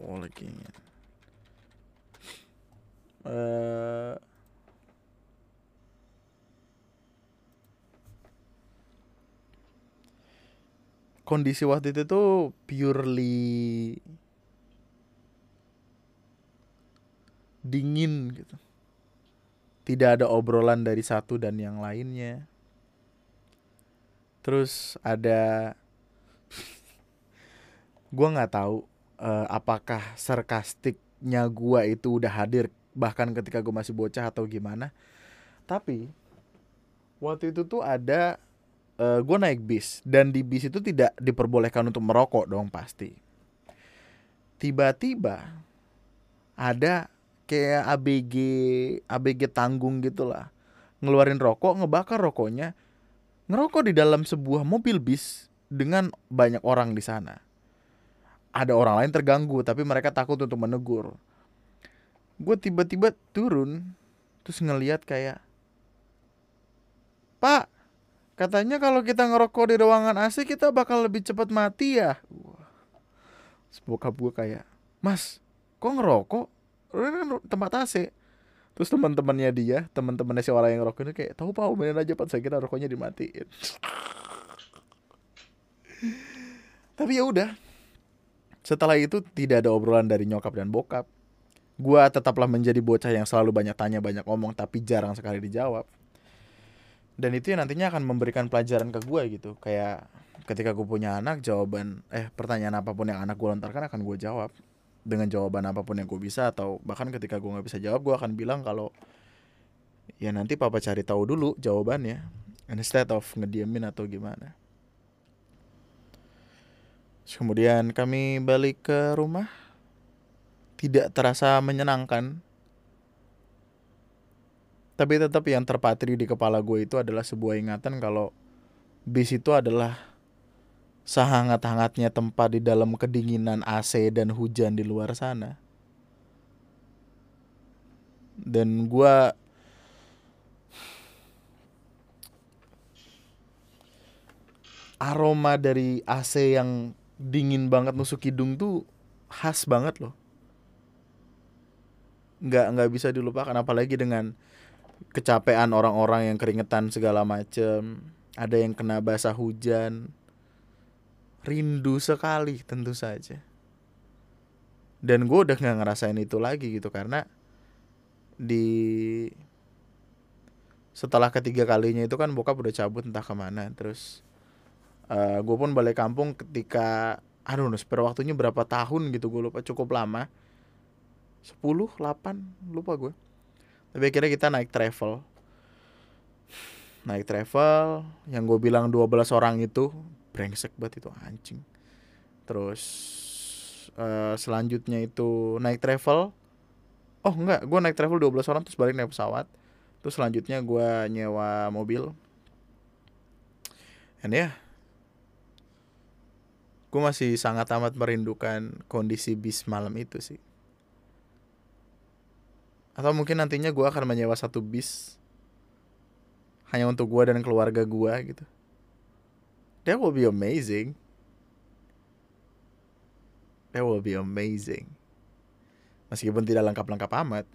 Oh lagi. Uh, kondisi waktu itu tuh purely dingin gitu. Tidak ada obrolan dari satu dan yang lainnya. Terus ada [LAUGHS] gue nggak tahu uh, apakah sarkastiknya gue itu udah hadir bahkan ketika gue masih bocah atau gimana. Tapi waktu itu tuh ada uh, gue naik bis dan di bis itu tidak diperbolehkan untuk merokok dong pasti. Tiba-tiba ada kayak ABG ABG tanggung gitulah ngeluarin rokok ngebakar rokoknya ngerokok di dalam sebuah mobil bis dengan banyak orang di sana ada orang lain terganggu tapi mereka takut untuk menegur. Gue tiba-tiba turun terus ngeliat kayak pak katanya kalau kita ngerokok di ruangan AC kita bakal lebih cepat mati ya? Bokap gue kayak mas kok ngerokok? Kan tempat AC terus teman-temannya dia teman-temannya si orang yang ngerokok ini kayak tahu pak beneran aja pak saya kira rokoknya dimatiin. [LAUGHS] Tapi ya udah setelah itu tidak ada obrolan dari nyokap dan bokap. Gua tetaplah menjadi bocah yang selalu banyak tanya, banyak ngomong tapi jarang sekali dijawab. Dan itu yang nantinya akan memberikan pelajaran ke gue gitu. Kayak ketika gue punya anak, jawaban eh pertanyaan apa pun yang anak gue lontarkan akan gue jawab dengan jawaban apa pun yang gue bisa atau bahkan ketika gue nggak bisa jawab gue akan bilang kalau ya nanti papa cari tahu dulu jawabannya instead of ngediemin atau gimana Terus kemudian kami balik ke rumah. Tidak terasa menyenangkan. Tapi tetap yang terpatri di kepala gue itu adalah sebuah ingatan kalau bis itu adalah sehangat-hangatnya tempat di dalam kedinginan AC dan hujan di luar sana. Dan gue aroma dari AC yang dingin banget nusuk hidung tuh khas banget loh. Nggak nggak bisa dilupakan apalagi dengan kecapean orang-orang yang keringetan segala macem. Ada yang kena basah hujan. Rindu sekali tentu saja. Dan gue udah nggak ngerasain itu lagi gitu karena di setelah ketiga kalinya itu kan bokap udah cabut entah ke mana terus uh, gue pun balik kampung ketika aduh spare waktunya berapa tahun gitu gue lupa cukup lama. 10, 8 lupa gue tapi akhirnya kita naik travel. Naik travel yang gue bilang 12 orang itu brengsek banget itu anjing. Terus uh, selanjutnya itu naik travel. Oh enggak gue naik travel 12 orang terus balik naik pesawat. Terus selanjutnya gue nyewa mobil. And ya yeah, gue masih sangat amat merindukan kondisi bis malam itu sih atau mungkin nantinya gue akan menyewa satu bis hanya untuk gue dan keluarga gue gitu. That will be amazing. That will be amazing. Meskipun tidak lengkap-lengkap amat.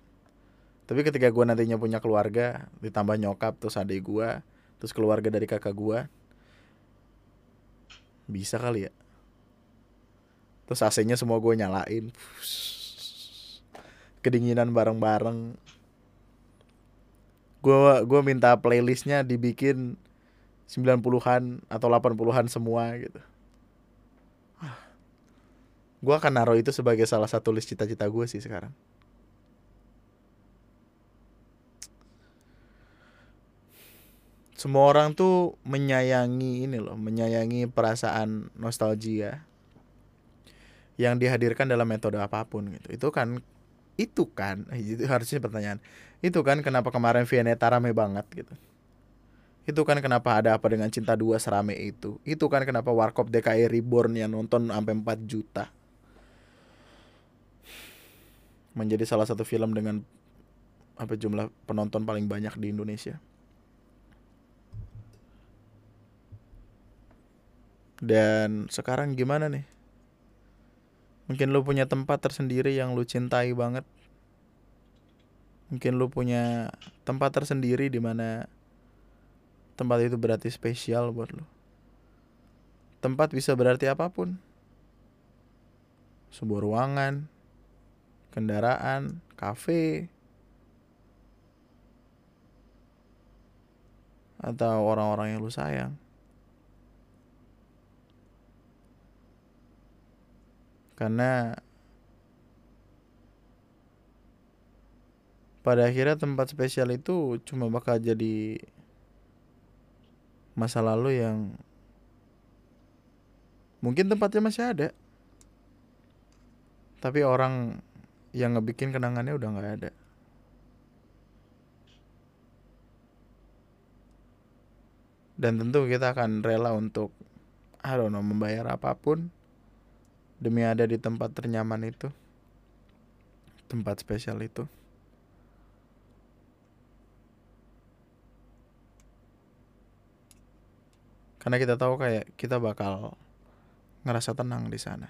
Tapi ketika gue nantinya punya keluarga, ditambah nyokap, terus adik gue, terus keluarga dari kakak gue, bisa kali ya. Terus AC-nya semua gue nyalain. Kedinginan bareng-bareng. Gue gua minta playlistnya dibikin 90-an atau 80-an semua gitu. Gue akan naruh itu sebagai salah satu list cita-cita gue sih sekarang. Semua orang tuh menyayangi ini loh menyayangi perasaan nostalgia yang dihadirkan dalam metode apa pun gitu. Itu kan itu kan itu harusnya pertanyaan. Itu kan kenapa kemarin Vianeta rame banget gitu. Itu kan kenapa ada apa dengan cinta dua serame itu. Itu kan kenapa Warkop DKI Reborn yang nonton sampai 4 juta. Menjadi salah satu film dengan apa jumlah penonton paling banyak di Indonesia. Dan sekarang gimana nih Mungkin lu punya tempat tersendiri yang lu cintai banget. Mungkin lu punya tempat tersendiri di mana tempat itu berarti spesial buat lu. Tempat bisa berarti apa pun. Sebuah ruangan, kendaraan, kafe, atau orang-orang yang lu sayang. Karena pada akhirnya tempat spesial itu cuma bakal jadi masa lalu yang mungkin tempatnya masih ada. Tapi orang yang ngebikin kenangannya udah nggak ada. Dan tentu kita akan rela untuk I don't know membayar apa pun demi ada di tempat ternyaman itu. Tempat spesial itu. Karena kita tahu kayak kita bakal ngerasa tenang di sana.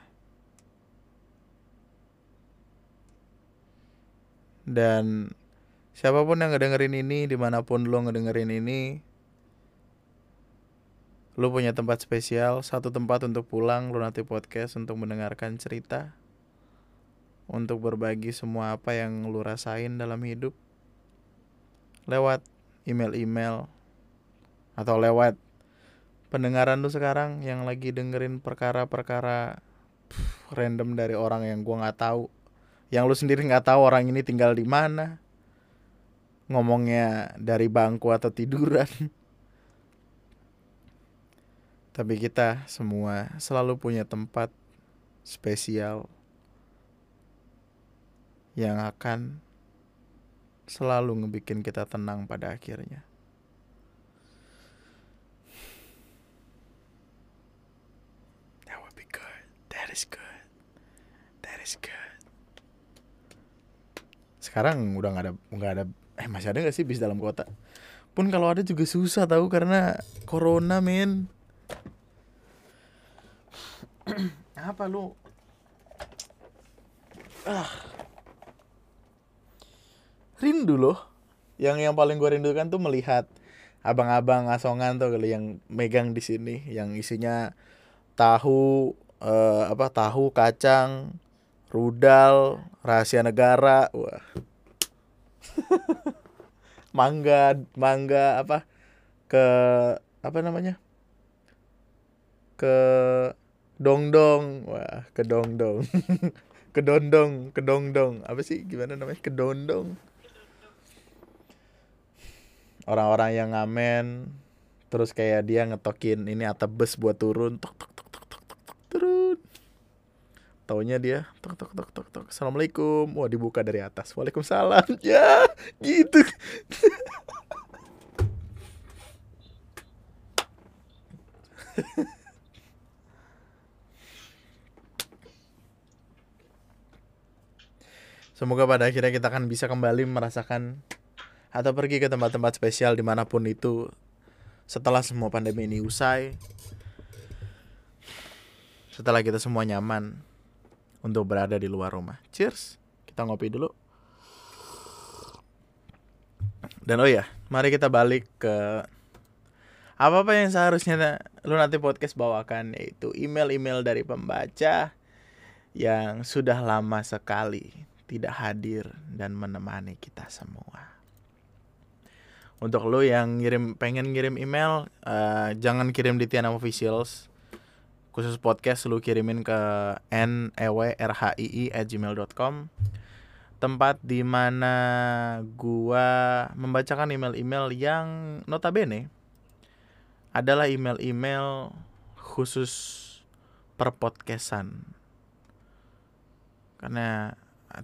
Dan siapa pun yang ngedengerin ini di mana pun lo ngedengerin ini Lu punya tempat spesial, satu tempat untuk pulang Lunati Podcast untuk mendengarkan cerita, untuk berbagi semua apa yang lu rasain dalam hidup lewat email-email atau lewat pendengaran lu sekarang yang lagi dengerin perkara-perkara random dari orang yang gua nggak tahu, yang lu sendiri nggak tahu orang ini tinggal di mana, ngomongnya dari bangku atau tiduran [LAUGHS] Tapi kita semua selalu punya tempat spesial yang akan selalu ngebikin kita tenang pada akhirnya. That would be good. That is good. That is good. Sekarang udah nggak ada nggak ada eh masih ada nggak sih bis dalam kota? Pun kalau ada juga susah tahu karena corona men. [CLEARS THROAT] Apa lu? Ah. Rindu loh. Yang yang paling gue rindukan tuh melihat abang-abang asongan tuh kali yang megang di sini yang isinya tahu eh, apa tahu kacang rudal rahasia negara wah [LAUGHS] mangga mangga apa ke apa namanya ke dongdong wah ke dongdong [LAUGHS] ke dondong ke dongdong apa sih? Gimana namanya? Ke dondong orang-orang yang ngamen terus kayak dia ngetokin ini atap bus buat turun tok tok tok tok tok tok, tok turun. Taunya dia tok tok tok tok tok. Assalamualaikum. Wah dibuka dari atas. Waalaikumsalam. [LAUGHS] Ya gitu [LAUGHS] Semoga pada akhirnya kita akan bisa kembali merasakan atau pergi ke tempat-tempat spesial di mana pun itu setelah semua pandemi ini usai. Setelah kita semua nyaman untuk berada di luar rumah. Cheers. Kita ngopi dulu. Dan oh ya, mari kita balik ke apa-apa yang seharusnya lu nanti podcast bawakan yaitu email-email dari pembaca yang sudah lama sekali tidak hadir dan menemani kita semua. Untuk lo yang ngirim pengen ngirim email, uh, jangan kirim di Tiana Officials. Khusus podcast lu kirimin ke newrhii at gmail.com tempat di mana gua membacakan email-email yang notabene adalah email-email khusus per podcastan. Karena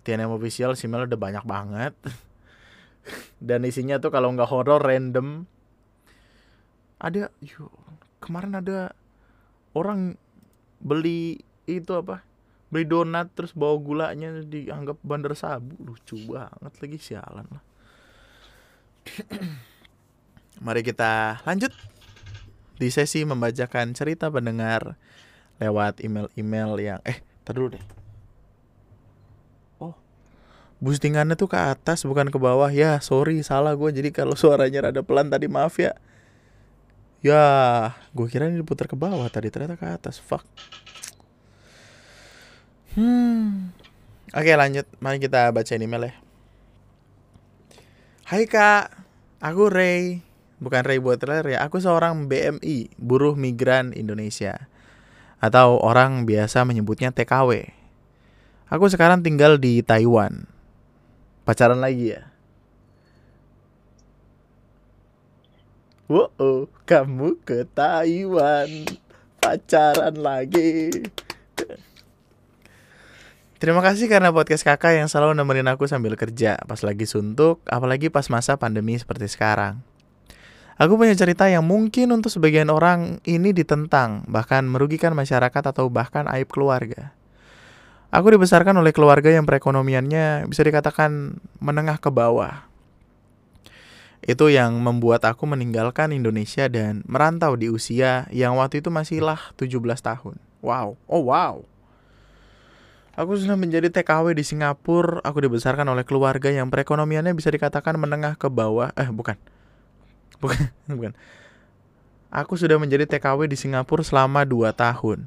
TNM official email udah banyak banget. [LAUGHS] Dan isinya tuh kalau nggak horror random. Ada yuk, kemarin ada orang beli itu apa? beli donat terus bawa gulanya dianggap bandar sabu lucu banget lagi sialan lah [CLEARS THROAT] mari kita lanjut di sesi membacakan cerita pendengar lewat email-email yang eh dulu deh boostingannya tuh ke atas bukan ke bawah ya sorry salah gue jadi kalau suaranya rada pelan tadi maaf ya ya gue kira ini diputar ke bawah tadi ternyata ke atas fuck Hmm. Oke lanjut, mari kita baca email ya. Hai kak, aku Ray, bukan Ray Butler ya. Aku seorang BMI, buruh migran Indonesia, atau orang biasa menyebutnya TKW. Aku sekarang tinggal di Taiwan. Pacaran lagi ya? Wow, kamu ke Taiwan, pacaran lagi. Terima kasih karena podcast kakak yang selalu nemenin aku sambil kerja pas lagi suntuk, apalagi pas masa pandemi seperti sekarang. Aku punya cerita yang mungkin untuk sebagian orang ini ditentang, bahkan merugikan masyarakat atau bahkan aib keluarga. Aku dibesarkan oleh keluarga yang perekonomiannya bisa dikatakan menengah ke bawah. Itu yang membuat aku meninggalkan Indonesia dan merantau di usia yang waktu itu masihlah 17 tahun. Wow, oh wow. Aku sudah menjadi TKW di Singapura. Aku dibesarkan oleh keluarga yang perekonomiannya bisa dikatakan menengah ke bawah. Eh, bukan. Bukan, [LAUGHS] bukan. Aku sudah menjadi TKW di Singapura selama 2 tahun.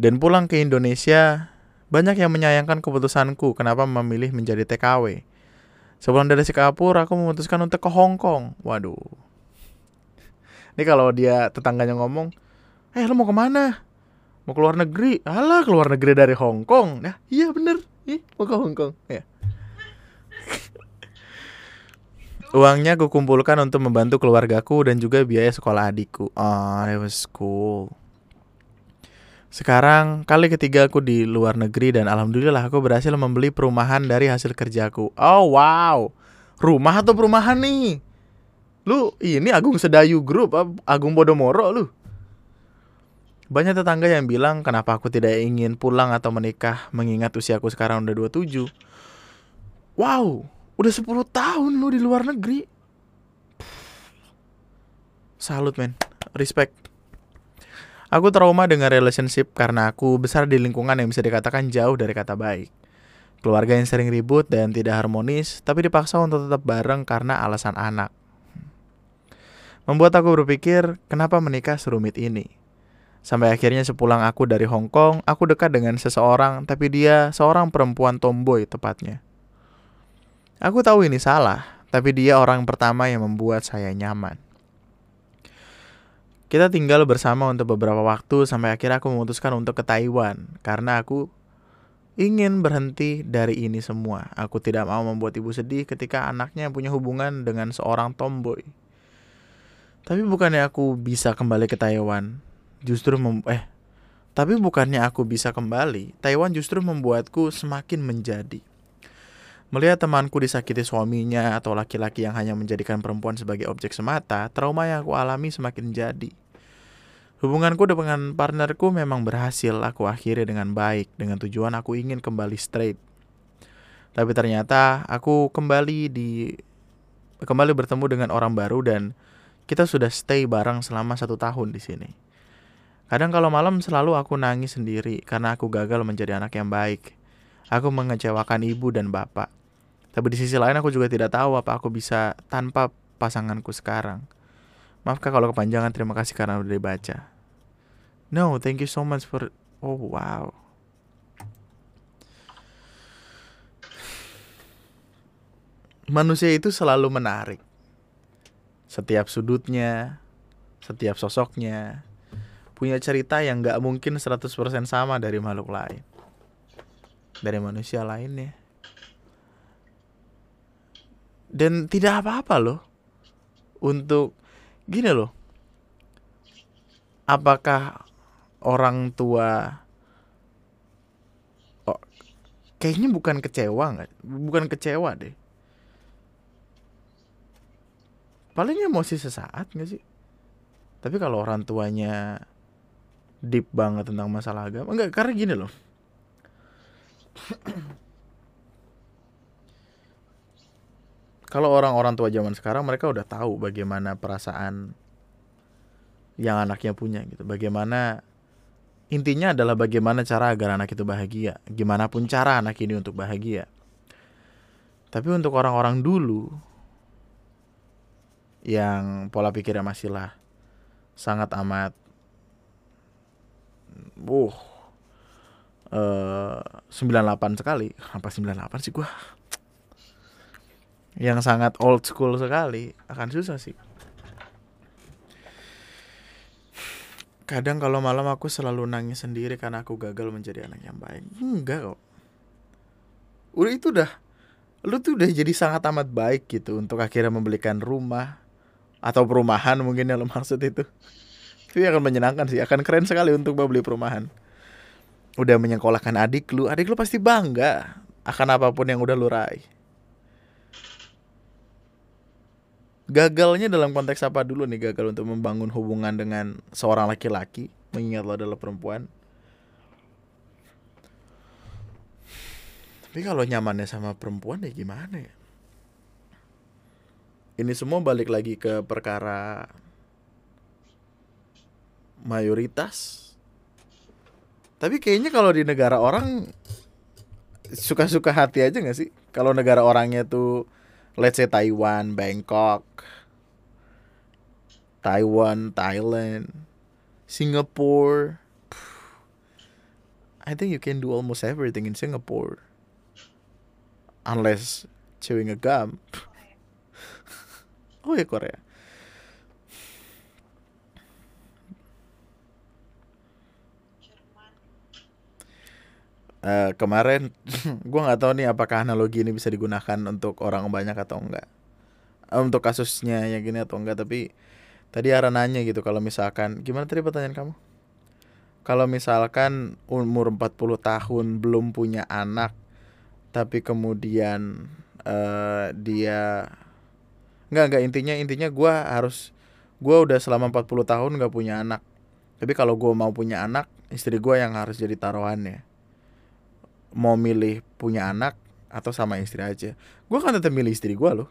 Dan pulang ke Indonesia, banyak yang menyayangkan keputusanku kenapa memilih menjadi TKW. Sebelum dari Singapura, aku memutuskan untuk ke Hong Kong. Waduh. Ini kalau dia tetangganya ngomong, eh lo mau ke mana? mau keluar negeri alah keluar negeri dari Hong Kong ya iya bener ih mau ke Hong Kong ya [LAUGHS] Uangnya aku kumpulkan untuk membantu keluargaku dan juga biaya sekolah adikku. Oh, that was cool. Sekarang kali ketiga aku di luar negeri dan alhamdulillah aku berhasil membeli perumahan dari hasil kerjaku. Oh wow, rumah atau perumahan nih? Lu ini Agung Sedayu Group, Agung Bodomoro lu. Banyak tetangga yang bilang kenapa aku tidak ingin pulang atau menikah mengingat usiaku sekarang udah 27. Wow, Udah 10 tahun lu di luar negeri. Salut men, respect. Aku trauma dengan relationship karena aku besar di lingkungan yang bisa dikatakan jauh dari kata baik. Keluarga yang sering ribut dan tidak harmonis, tapi dipaksa untuk tetap bareng karena alasan anak. Membuat aku berpikir, kenapa menikah serumit ini? Sampai akhirnya sepulang aku dari Hong Kong, aku dekat dengan seseorang, tapi dia seorang perempuan tomboy tepatnya. Aku tahu ini salah, tapi dia orang pertama yang membuat saya nyaman. Kita tinggal bersama untuk beberapa waktu sampai akhirnya aku memutuskan untuk ke Taiwan karena aku ingin berhenti dari ini semua. Aku tidak mau membuat ibu sedih ketika anaknya punya hubungan dengan seorang tomboy. Tapi bukannya aku bisa kembali ke Taiwan, justru mem eh tapi bukannya aku bisa kembali, Taiwan justru membuatku semakin menjadi. Melihat temanku disakiti suaminya atau laki-laki yang hanya menjadikan perempuan sebagai objek semata, trauma yang aku alami semakin jadi. Hubunganku dengan partnerku memang berhasil aku akhiri dengan baik dengan tujuan aku ingin kembali straight. Tapi ternyata aku kembali di kembali bertemu dengan orang baru dan kita sudah stay bareng selama satu tahun di sini. Kadang kalau malam selalu aku nangis sendiri karena aku gagal menjadi anak yang baik. Aku mengecewakan ibu dan bapak. Tapi di sisi lain aku juga tidak tahu apa aku bisa tanpa pasanganku sekarang. Maafkah kalau kepanjangan, terima kasih karena udah dibaca. No, thank you so much for... Oh, wow. Manusia itu selalu menarik. Setiap sudutnya, setiap sosoknya, punya cerita yang gak mungkin 100% sama dari makhluk lain dari manusia lainnya. Dan tidak apa-apa loh untuk gini loh. Apakah orang tua oh, kayaknya bukan kecewa nggak? Bukan kecewa deh. Paling emosi sesaat nggak sih? Tapi kalau orang tuanya deep banget tentang masalah agama, enggak karena gini loh kalau orang-orang tua zaman sekarang mereka udah tahu bagaimana perasaan yang anaknya punya gitu. Bagaimana intinya adalah bagaimana cara agar anak itu bahagia. Gimana pun cara anak ini untuk bahagia. Tapi untuk orang-orang dulu yang pola pikirnya masih lah sangat amat uh uh, eh, 98 sekali apa 98 sih gua yang sangat old school sekali akan susah sih. Kadang kalau malam aku selalu nangis sendiri karena aku gagal menjadi anak yang baik. Enggak kok. Udah itu udah lu tuh udah jadi sangat amat baik gitu untuk akhirnya membelikan rumah atau perumahan mungkin yang lo maksud itu. Itu akan menyenangkan sih akan keren sekali untuk membeli perumahan. Udah menyekolahkan adik lu, adik lu pasti bangga akan apa pun yang udah lu raih. Gagalnya dalam konteks apa dulu nih gagal untuk membangun hubungan dengan seorang laki-laki mengingat lo adalah perempuan. Tapi kalau nyamannya sama perempuan ya gimana ya? Ini semua balik lagi ke perkara mayoritas tapi kayaknya kalau di negara orang suka-suka hati aja gak sih? Kalau negara orangnya tuh let's say Taiwan, Bangkok, Taiwan, Thailand, Singapore. I think you can do almost everything in Singapore. Unless chewing a gum. [LAUGHS] oh ya Korea. Uh, kemarin [LAUGHS] gue nggak tahu nih apakah analogi ini bisa digunakan untuk orang banyak atau enggak. Eh, untuk kasusnya yang gini atau enggak tapi tadi Ara nanya gitu kalau misalkan gimana tadi pertanyaan kamu? Kalau misalkan umur 40 tahun belum punya anak tapi kemudian uh, dia nggak nggak intinya intinya gue harus gue udah selama 40 tahun nggak punya anak. Tapi kalau gue mau punya anak istri gue yang harus jadi taruhannya mau milih punya anak atau sama istri aja. Gue akan tetap milih istri gue loh.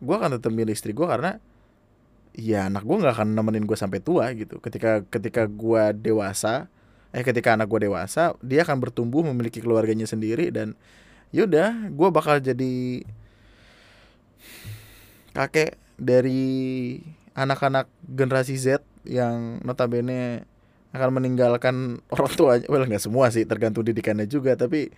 Gue akan tetap milih istri gue karena ya anak gue nggak akan nemenin gue sampai tua gitu. Ketika ketika gue dewasa eh ketika anak gue dewasa dia akan bertumbuh memiliki keluarganya sendiri dan yaudah gue bakal jadi kakek dari anak-anak generasi Z yang notabene akan meninggalkan orang tua well nggak semua sih tergantung didikannya juga. Tapi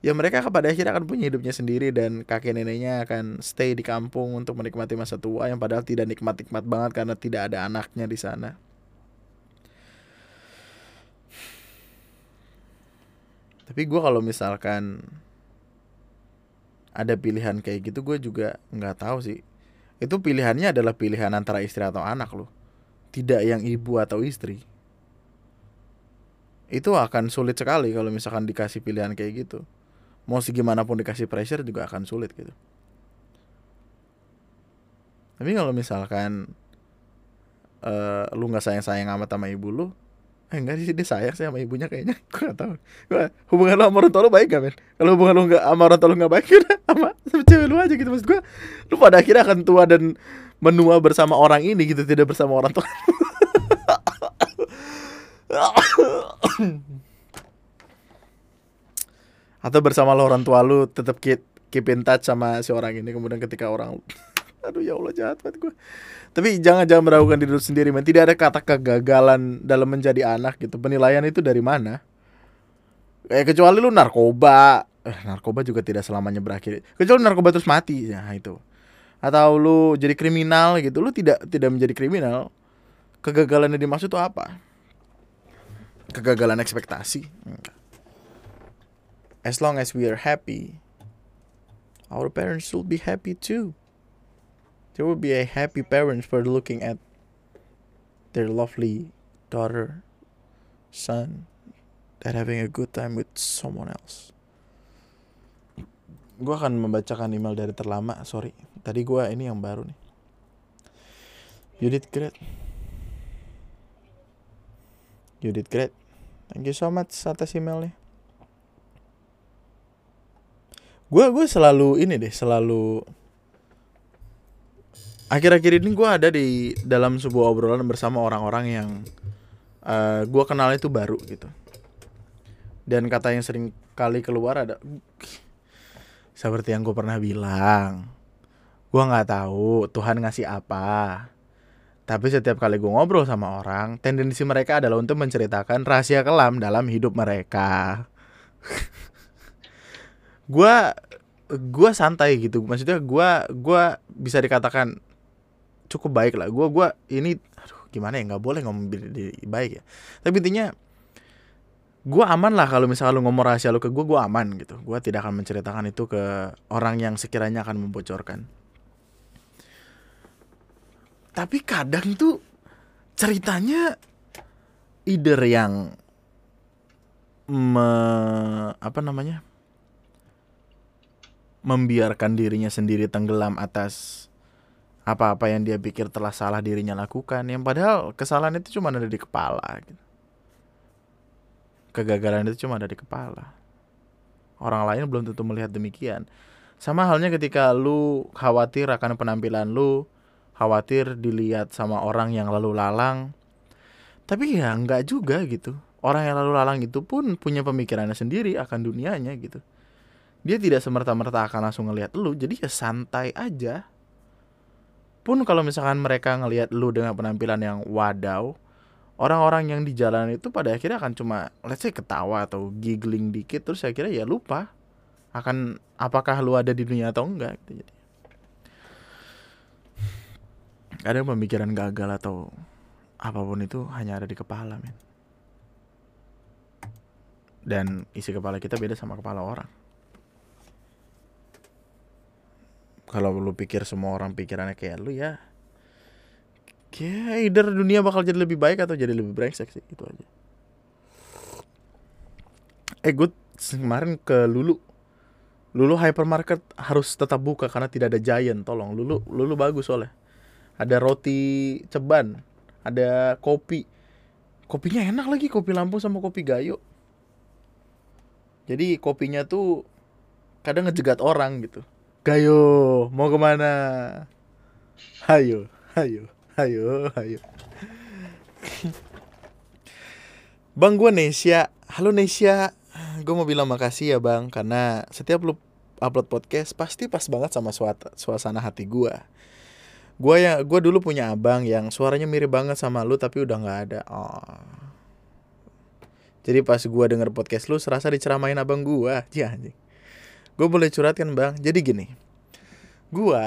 ya mereka pada akhirnya akan punya hidupnya sendiri dan kakek neneknya akan stay di kampung untuk menikmati masa tua yang padahal tidak nikmat-nikmat banget karena tidak ada anaknya di sana. Tapi gue kalau misalkan ada pilihan kayak gitu gue juga nggak tahu sih. Itu pilihannya adalah pilihan antara istri atau anak loh. Tidak yang ibu atau istri itu akan sulit sekali kalau misalkan dikasih pilihan kayak gitu. Mau segimanapun dikasih pressure juga akan sulit gitu. Tapi kalau misalkan uh, lu nggak sayang sayang amat sama ibu lu Eh, enggak sih dia sayang sih sama ibunya kayaknya. [LAUGHS] Gue gak tau gue hubungan lo sama orang tua lo baik gak men kalau hubungan lo nggak sama orang tua lo nggak baik [LAUGHS] udah sama, sama cewek lu aja gitu maksud gue lu pada akhirnya akan tua dan menua bersama orang ini gitu tidak bersama orang tua [LAUGHS] atau bersama lo orang tua lu tetap keep keep in touch sama si orang ini kemudian ketika orang [LAUGHS] aduh ya Allah jahat banget gue tapi jangan jangan meragukan diri sendiri man tidak ada kata kegagalan dalam menjadi anak gitu. Penilaian itu dari mana? Eh kecuali lu narkoba. Eh, narkoba juga tidak selamanya berakhir. Kecuali narkoba terus mati ya itu. Atau lu jadi kriminal gitu. Lu tidak tidak menjadi kriminal. Kegagalan yang dimaksud itu apa kegagalan ekspektasi as long as we are happy our parents will be happy too there will be a happy parents for looking at their lovely daughter, son, that having a good time with someone else. Gue akan membacakan email dari terlama, sorry. Tadi gue ini yang baru nih. You did great. You did great. Thank you so much atas emailnya. Gue gue selalu ini deh, selalu akhir-akhir ini gue ada di dalam sebuah obrolan bersama orang-orang yang uh, eh, gue kenal itu baru gitu dan kata yang sering kali keluar ada seperti yang gue pernah bilang gue nggak tahu Tuhan ngasih apa tapi setiap kali gue ngobrol sama orang tendensi mereka adalah untuk menceritakan rahasia kelam dalam hidup mereka. [LAUGHS] Gue gue santai gitu. Maksudnya gue gue bisa dikatakan cukup baik lah. Gue gua ini aduh gimana ya? Nggak boleh ngomong baik ya. Tapi intinya gue aman lah kalau misalnya lu ngomong rahasia lu ke gue gue aman gitu. Gue tidak akan menceritakan itu ke orang yang sekiranya akan membocorkan tapi kadang tuh ceritanya either yang me, apa namanya? Membiarkan dirinya sendiri tenggelam atas apa-apa yang dia pikir telah salah dirinya lakukan. Yang padahal kesalahan itu cuma ada di kepala gitu. kegagalan itu cuma ada di kepala. Orang lain belum tentu melihat demikian. Sama halnya ketika lu khawatir akan penampilan lu khawatir dilihat sama orang yang lalu lalang. Tapi ya nggak juga gitu. Orang yang lalu lalang itu pun punya pemikirannya sendiri akan dunianya gitu. Dia tidak semerta-merta akan langsung ngelihat lu jadi ya santai aja. Pun kalau misalkan mereka ngelihat lu dengan penampilan yang wadaw orang-orang yang di jalan itu pada akhirnya akan cuma let's say ketawa atau giggling dikit terus kira ya lupa akan apakah lu ada di dunia atau enggak gitu. Jadi kadang pemikiran gagal atau apa pun itu hanya ada di kepala men. Dan isi kepala kita beda sama kepala orang. Kalau lu pikir semua orang pikirannya kayak lu ya ya either dunia bakal jadi lebih baik atau jadi lebih brengsek sih itu aja. Eh gue kemarin ke Lulu. Lulu hypermarket harus tetap buka karena tidak ada giant tolong. Lulu Lulu bagus soalnya ada roti ceban ada kopi. Kopinya enak lagi kopi Lampung sama kopi Gayo jadi kopinya tuh kadang ngejegat orang gitu. Gayo mau ke mana? Hayo hayo hayo hayo. Bang gue Nesia Halo Nesia Gue mau bilang makasih ya bang Karena setiap lu upload podcast Pasti pas banget sama suasana hati gue Gue ya, gue dulu punya abang yang suaranya mirip banget sama lu tapi udah nggak ada. Oh. Jadi pas gue denger podcast lu serasa diceramain abang gue, ya. Gue boleh curhat kan bang? Jadi gini, gue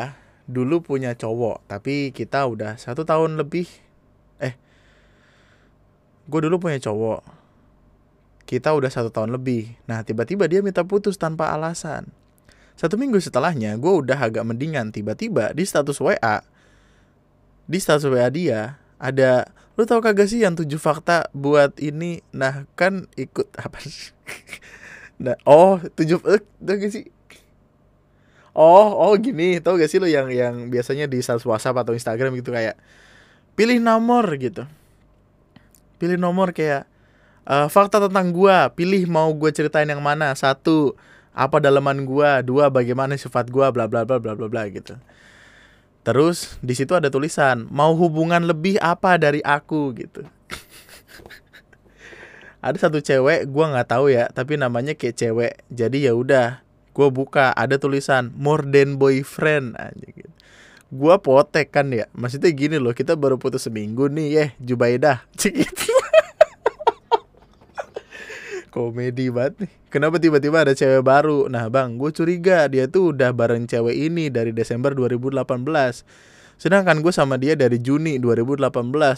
dulu punya cowok tapi kita udah satu tahun lebih. Eh, gue dulu punya cowok. Kita udah satu tahun lebih. Nah tiba-tiba dia minta putus tanpa alasan. Satu minggu setelahnya, gue udah agak mendingan. Tiba-tiba di status WA, di status WA dia ada lu tau kagak sih yang tujuh fakta buat ini? Nah kan ikut [LAUGHS] apa sih? Nah oh tujuh eh tau gak sih? Oh oh gini tau gak sih lu yang yang biasanya di status WhatsApp atau Instagram gitu kayak pilih nomor gitu. Pilih nomor kayak uh, fakta tentang gua pilih mau gue ceritain yang mana. Satu apa dalaman gua. Dua bagaimana sifat gua bla bla bla bla bla bla gitu Terus di situ ada tulisan mau hubungan lebih apa dari aku gitu. [LAUGHS] ada satu cewek gue nggak tahu ya tapi namanya kayak cewek jadi ya udah gue buka ada tulisan more than boyfriend aja gitu. gue potek kan ya maksudnya gini loh kita baru putus seminggu nih ya Jubaidah [LAUGHS] gitu komedi banget nih. Kenapa tiba-tiba ada cewek baru? Nah bang, gue curiga dia tuh udah bareng cewek ini dari Desember 2018. Sedangkan gue sama dia dari Juni 2018.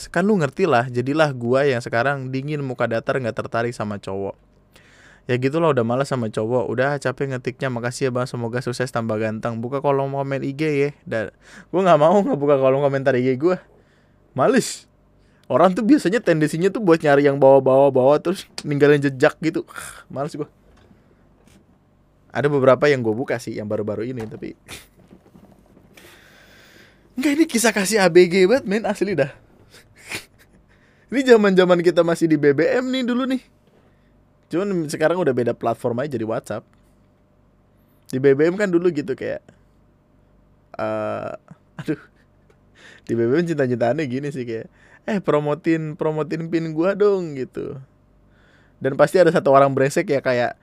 Kan lu ngerti lah, jadilah gue yang sekarang dingin muka datar gak tertarik sama cowok. Ya gitu loh udah malas sama cowok Udah capek ngetiknya Makasih ya bang Semoga sukses tambah ganteng Buka kolom komen IG ya Dan gue gak mau ngebuka kolom komentar IG gue Males orang tuh biasanya tendensinya tuh buat nyari yang bawa-bawa bawa terus ninggalin jejak gitu. [SIGHS] Males gue ada beberapa yang gue buka sih yang baru-baru ini tapi [LAUGHS] Enggak ini kisah kasih ABG banget men asli dah. [LAUGHS] Ini zaman zaman kita masih di BBM nih dulu nih. Cuman sekarang udah beda platform aja jadi WhatsApp. Di BBM kan dulu gitu kayak uh, [LAUGHS] Aduh. Di BBM cinta-cintaannya gini sih kayak eh promotin promotin pin gua dong gitu. Dan pasti ada satu orang brengsek ya kayak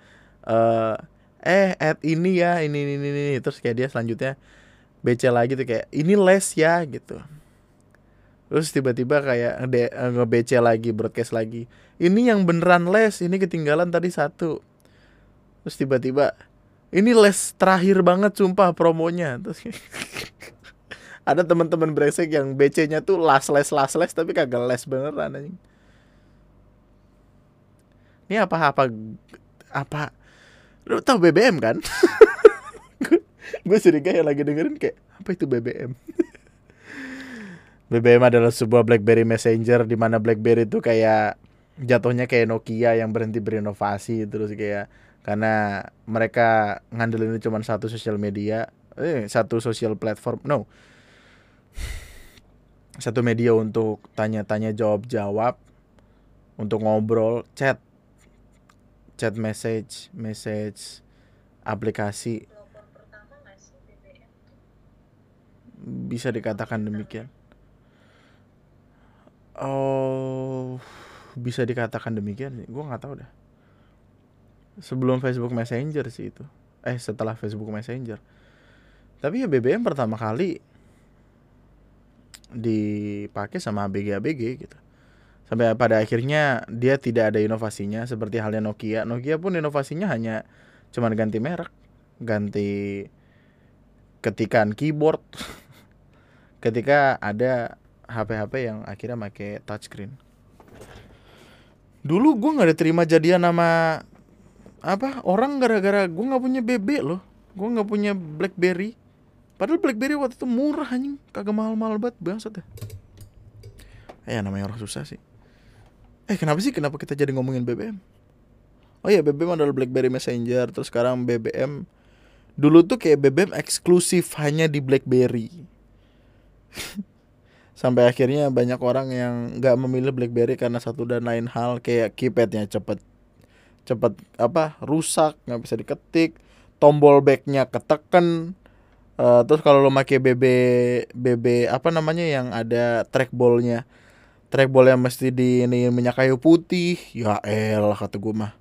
uh, eh add ini ya ini ini ini, ini. terus kayak dia selanjutnya BC lagi tuh kayak ini les ya gitu. Terus tiba-tiba kayak nge BC lagi broadcast lagi. Ini yang beneran les ini ketinggalan tadi satu. Terus tiba-tiba ini les terakhir banget sumpah promonya. Terus [LAUGHS] ada teman-teman brengsek yang BC-nya tuh las les las les tapi kagak les beneran anjing. Ini apa apa apa lu tau BBM kan? gue curiga yang lagi dengerin kayak apa itu BBM? [LAUGHS] BBM adalah sebuah BlackBerry Messenger di mana BlackBerry itu kayak jatuhnya kayak Nokia yang berhenti berinovasi terus kayak karena mereka ngandelin cuma satu sosial media eh satu sosial platform no satu media untuk tanya-tanya jawab-jawab untuk ngobrol chat. Chat message message aplikasi. Bisa dikatakan demikian. Oh bisa dikatakan demikian sih. Gue nggak tahu dah. Sebelum Facebook Messenger sih itu. Eh setelah Facebook Messenger. Tapi ya BBM pertama kali dipakai sama ABG-ABG gitu. Sampai pada akhirnya dia tidak ada inovasinya seperti halnya Nokia. Nokia pun inovasinya hanya cuman ganti merek, ganti ketikan keyboard. [LAUGHS] Ketika ada HP-HP yang akhirnya pakai touchscreen. Dulu gue nggak diterima jadian nama apa orang gara-gara gue nggak punya BB loh gue nggak punya BlackBerry Padahal BlackBerry waktu itu murah anjing, kagak mahal-mahal banget bangsat ya. Eh namanya orang susah sih. Eh kenapa sih kenapa kita jadi ngomongin BBM? Oh iya BBM adalah BlackBerry Messenger terus sekarang BBM dulu tuh kayak BBM eksklusif hanya di BlackBerry. [LAUGHS] Sampai akhirnya banyak orang yang nggak memilih BlackBerry karena satu dan lain hal kayak keypadnya cepet cepet apa rusak nggak bisa diketik tombol backnya keteken Uh, terus kalau lo pakai BB BB apa namanya yang ada trackballnya trackball yang mesti di ini minyak kayu putih. Ya elah kata gue mah.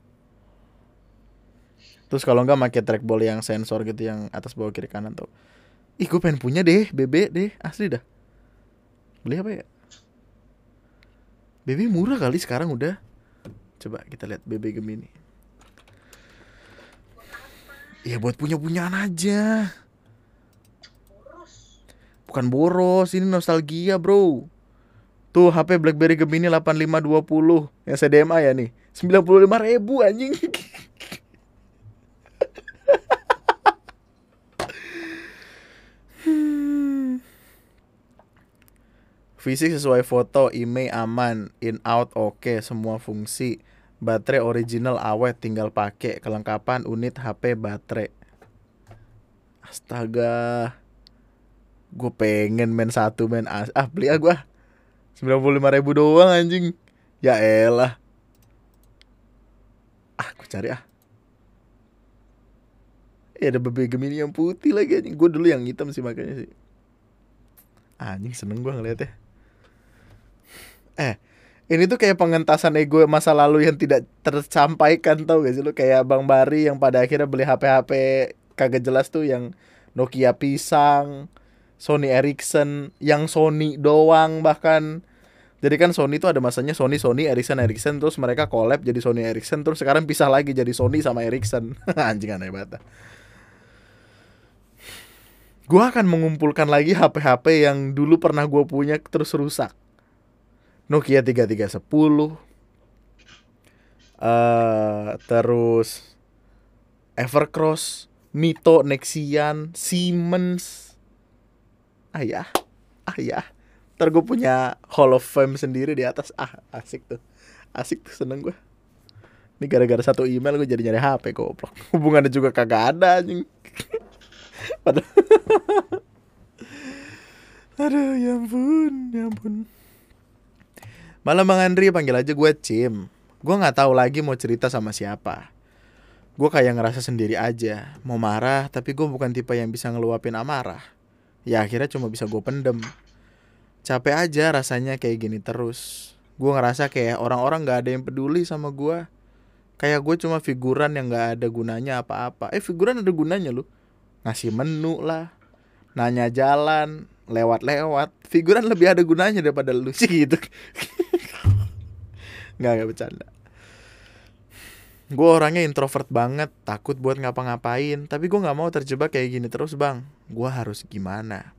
Terus kalau nggak pakai trackball yang sensor gitu yang atas bawah kiri kanan tuh. Ih gue pengen punya deh BB deh asli dah. Beli apa ya? BB murah kali sekarang udah. Coba kita lihat BB Gemini. Iya buat punya punyaan aja Bukan boros, ini nostalgia bro Tuh HP Blackberry Gemini 8520 Yang CDMA ya nih 95 ribu anjing [LAUGHS] Fisik sesuai foto, email aman, in out oke, okay, semua fungsi. Baterai original awet, tinggal pakai. Kelengkapan unit HP baterai. Astaga gue pengen main satu main as ah beli ah gue sembilan puluh lima ribu doang anjing. Ya elah. Ah gue cari ah. Eh ada bebek gemini yang putih lagi anjing. Gue dulu yang hitam sih makanya sih. Anjing seneng gue ngeliatnya. Eh ini tuh kayak pengentasan ego masa lalu yang tidak tersampaikan tau gak sih lu? Kayak Bang Bari yang pada akhirnya beli HP-HP kagak jelas tuh yang Nokia pisang Sony Ericsson yang Sony doang bahkan. Jadi kan Sony itu ada masanya Sony Sony Ericsson Ericsson terus mereka collab jadi Sony Ericsson terus sekarang pisah lagi jadi Sony sama Ericsson. [LAUGHS] Anjing aneh banget gue akan mengumpulkan lagi HP-HP yang dulu pernah gue punya terus rusak. Nokia 3310 uh, terus Evercross Mito Nexian Siemens ayah. Ayah. Ntar gue punya Hall of Fame sendiri di atas. Ah asik tuh. Asik tuh seneng gue ini gara-gara satu email gue jadi nyari HP goblok. [LAUGHS] Hubungannya juga kagak ada anjing. [LAUGHS] Padahal [LAUGHS] aduh ya ampun ya ampun. Malam bang Andri panggil aja gue Cim. Gue nggak tahu lagi mau cerita sama siapa. Gue kayak ngerasa sendiri aja. Mau marah tapi gue bukan tipe yang bisa ngeluapin amarah ya akhirnya cuma bisa gue pendem. Capek aja rasanya kayak gini terus. Gue ngerasa kayak orang-orang gak ada yang peduli sama gue kayak gue cuma figuran yang gak ada gunanya apa-apa. Eh figuran ada gunanya loh ngasih menu lah nanya jalan lewat-lewat. Figuran lebih ada gunanya daripada lu sih gitu. [LAUGHS] Nggak nggak bercanda gue orangnya introvert banget takut buat ngapa-ngapain. Tapi gue nggak mau terjebak kayak gini terus bang. Gue harus gimana?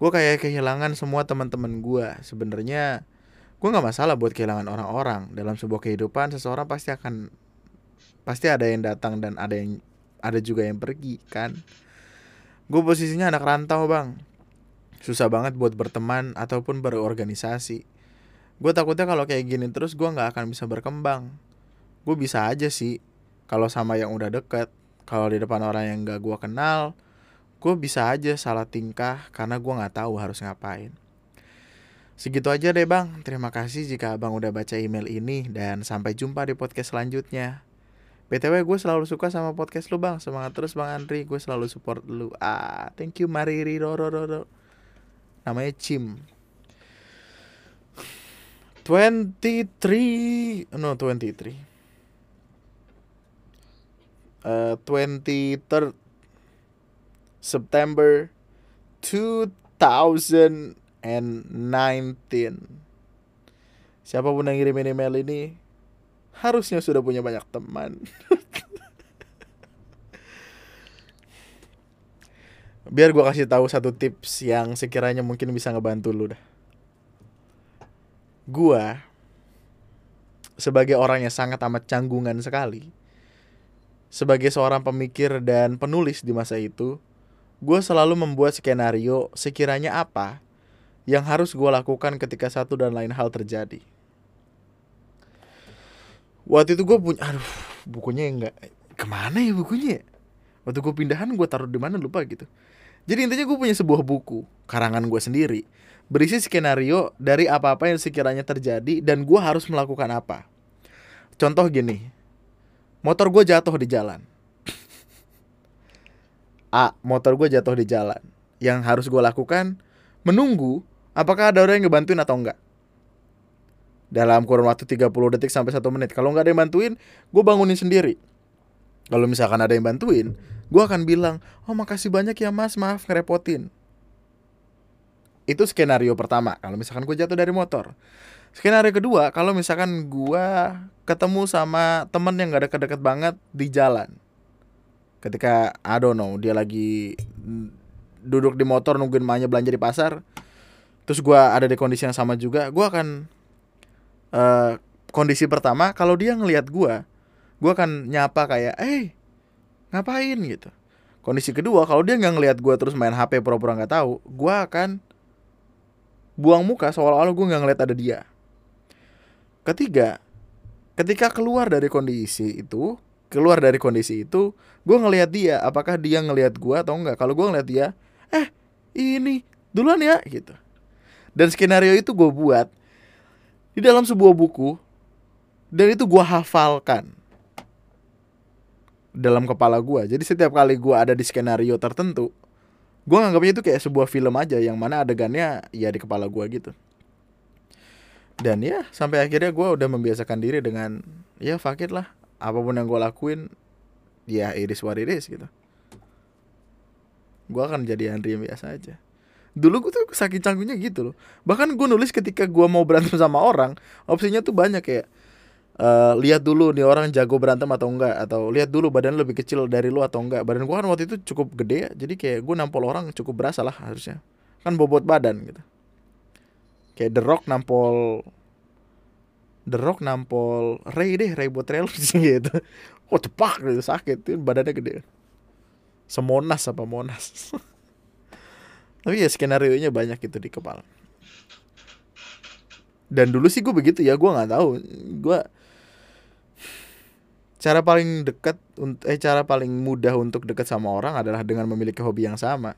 Gue kayak kehilangan semua teman-teman gue sebenarnya gue nggak masalah buat kehilangan orang-orang. Dalam sebuah kehidupan seseorang pasti akan pasti ada yang datang dan ada yang ada juga yang pergi kan? Gue posisinya anak rantau bang. Susah banget buat berteman ataupun berorganisasi. Gue takutnya kalau kayak gini terus gue nggak akan bisa berkembang gue bisa aja sih kalau sama yang udah deket kalau di depan orang yang gak gue kenal gue bisa aja salah tingkah karena gue nggak tahu harus ngapain. Segitu aja deh bang. Terima kasih jika abang udah baca email ini dan sampai jumpa di podcast selanjutnya. Btw gue selalu suka sama podcast lu bang. Semangat terus bang Andri. Gue selalu support lu. Ah thank you Mariri Roro Roro namanya Cim. 23 no 23 uh, 23rd September 2019 Siapa pun yang ngirim email ini Harusnya sudah punya banyak teman. [LAUGHS] Biar gue kasih tahu satu tips yang sekiranya mungkin bisa ngebantu lu dah. Gue Sebagai orang yang sangat amat canggungan sekali sebagai seorang pemikir dan penulis di masa itu, gue selalu membuat skenario sekiranya apa yang harus gue lakukan ketika satu dan lain hal terjadi. Waktu itu gue punya, aduh, bukunya enggak ke mana ya bukunya? ya? Waktu gue pindahan gue taruh di mana lupa gitu. Jadi intinya gue punya sebuah buku karangan gue sendiri berisi skenario dari apa-apa yang sekiranya terjadi dan gue harus melakukan apa. Contoh gini, motor gue jatuh di jalan. A, motor gue jatuh di jalan. Yang harus gue lakukan, menunggu apakah ada orang yang ngebantuin atau enggak. Dalam kurun waktu 30 detik sampai 1 menit. Kalau nggak ada yang bantuin, gue bangunin sendiri. Kalau misalkan ada yang bantuin, gue akan bilang, oh makasih banyak ya mas, maaf ngerepotin. Itu skenario pertama, kalau misalkan gue jatuh dari motor. Skenario kedua, kalau misalkan gue ketemu sama temen yang gak deket-deket banget di jalan. Ketika, I don't know, dia lagi duduk di motor nungguin emaknya belanja di pasar. Terus gue ada di kondisi yang sama juga, gue akan uh, kondisi pertama kalau dia ngelihat gue, gue akan nyapa kayak, eh ngapain gitu. Kondisi kedua kalau dia nggak ngelihat gue terus main HP pura-pura nggak tahu, gue akan buang muka seolah-olah gue nggak ngeliat ada dia. Ketiga, ketika keluar dari kondisi itu, keluar dari kondisi itu, gue ngelihat dia, apakah dia ngelihat gue atau enggak? Kalau gue ngelihat dia, eh ini duluan ya gitu. Dan skenario itu gue buat di dalam sebuah buku dan itu gue hafalkan dalam kepala gue. Jadi setiap kali gue ada di skenario tertentu, gue nganggapnya itu kayak sebuah film aja yang mana adegannya ya di kepala gue gitu dan ya sampai akhirnya gue udah membiasakan diri dengan ya fakir lah apa pun yang gue lakuin ya iris what is gitu. Gue akan jadi Andri yang biasa aja. Dulu gue tuh sakit canggunya gitu loh. Bahkan gue nulis ketika gue mau berantem sama orang opsinya tuh banyak kayak uh, lihat dulu nih orang jago berantem atau enggak atau lihat dulu badan lebih kecil dari lu atau enggak. Badan gue kan waktu itu cukup gede ya jadi kayak gue nampol orang cukup berasa lah harusnya. Kan bobot badan gitu kayak The Rock nampol The Rock nampol Ray deh Ray Botrel [LAUGHS] gitu. Oh cepak gitu sakit tuh badannya gede. Semonas apa monas? [LAUGHS] Tapi ya skenario nya banyak gitu di kepala. Dan dulu sih gue begitu ya gue nggak tahu. Gue cara paling dekat eh cara paling mudah untuk dekat sama orang adalah dengan memiliki hobi yang sama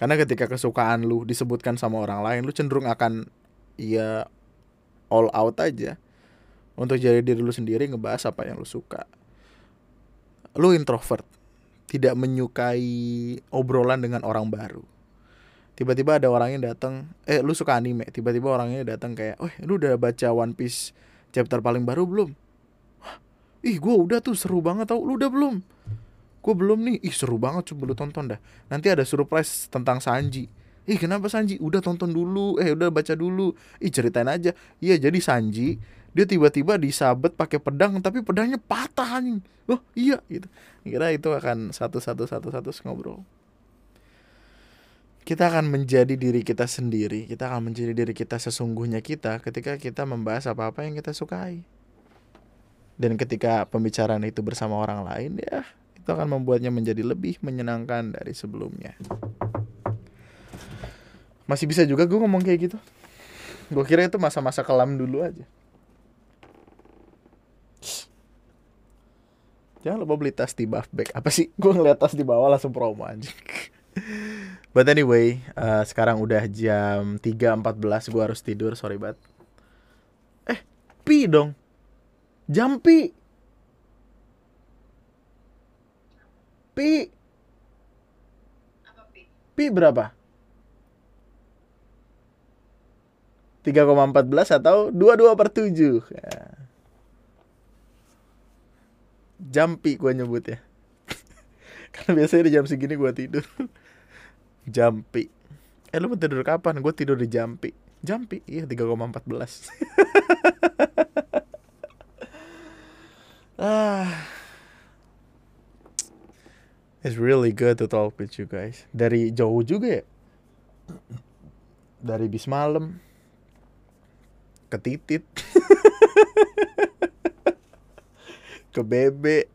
karena ketika kesukaan lu disebutkan sama orang lain, lu cenderung akan ya all out aja untuk jadi diri lu sendiri ngebahas apa yang lu suka. Lu introvert, tidak menyukai obrolan dengan orang baru. Tiba-tiba ada orang yang datang, eh lu suka anime, tiba-tiba orangnya datang kayak, "Oh, lu udah baca One Piece chapter paling baru belum?" Ih, gua udah tuh seru banget tau, lu udah belum? Gue belum nih. Ih seru banget coba lu tonton dah. Nanti ada surprise tentang Sanji. Ih kenapa Sanji? Udah tonton dulu. Eh udah baca dulu. Ih ceritain aja. Iya jadi Sanji dia tiba-tiba disabet pakai pedang tapi pedangnya patah nih oh iya gitu. Kira itu akan satu satu satu satu ngobrol. Kita akan menjadi diri kita sendiri. Kita akan menjadi diri kita sesungguhnya kita ketika kita membahas apa-apa yang kita sukai. Dan ketika pembicaraan itu bersama orang lain ya itu akan membuatnya menjadi lebih menyenangkan dari sebelumnya. Masih bisa juga gue ngomong kayak gitu. Gue kira itu masa-masa kelam dulu aja. Jangan lupa beli tas di buff bag. Apa sih? Gue ngeliat tas di bawah langsung promo aja. [LAUGHS] But anyway, uh, sekarang udah jam 3.14 gue harus tidur, sorry banget. Eh, pi dong. Jam pi. Pi. Apa pi? Pi berapa? 3,14 atau 22 per 7 ya. Jampi gue nyebut ya [LAUGHS] Karena biasanya di jam segini gue tidur [LAUGHS] Jampi Eh lu mau tidur kapan? Gue tidur di Jampi Jampi? Iya 3,14 [LAUGHS] Ah It's really good to talk with you guys. Dari jauh juga ya. Dari bis malam. Ke titit. [LAUGHS] Ke bebe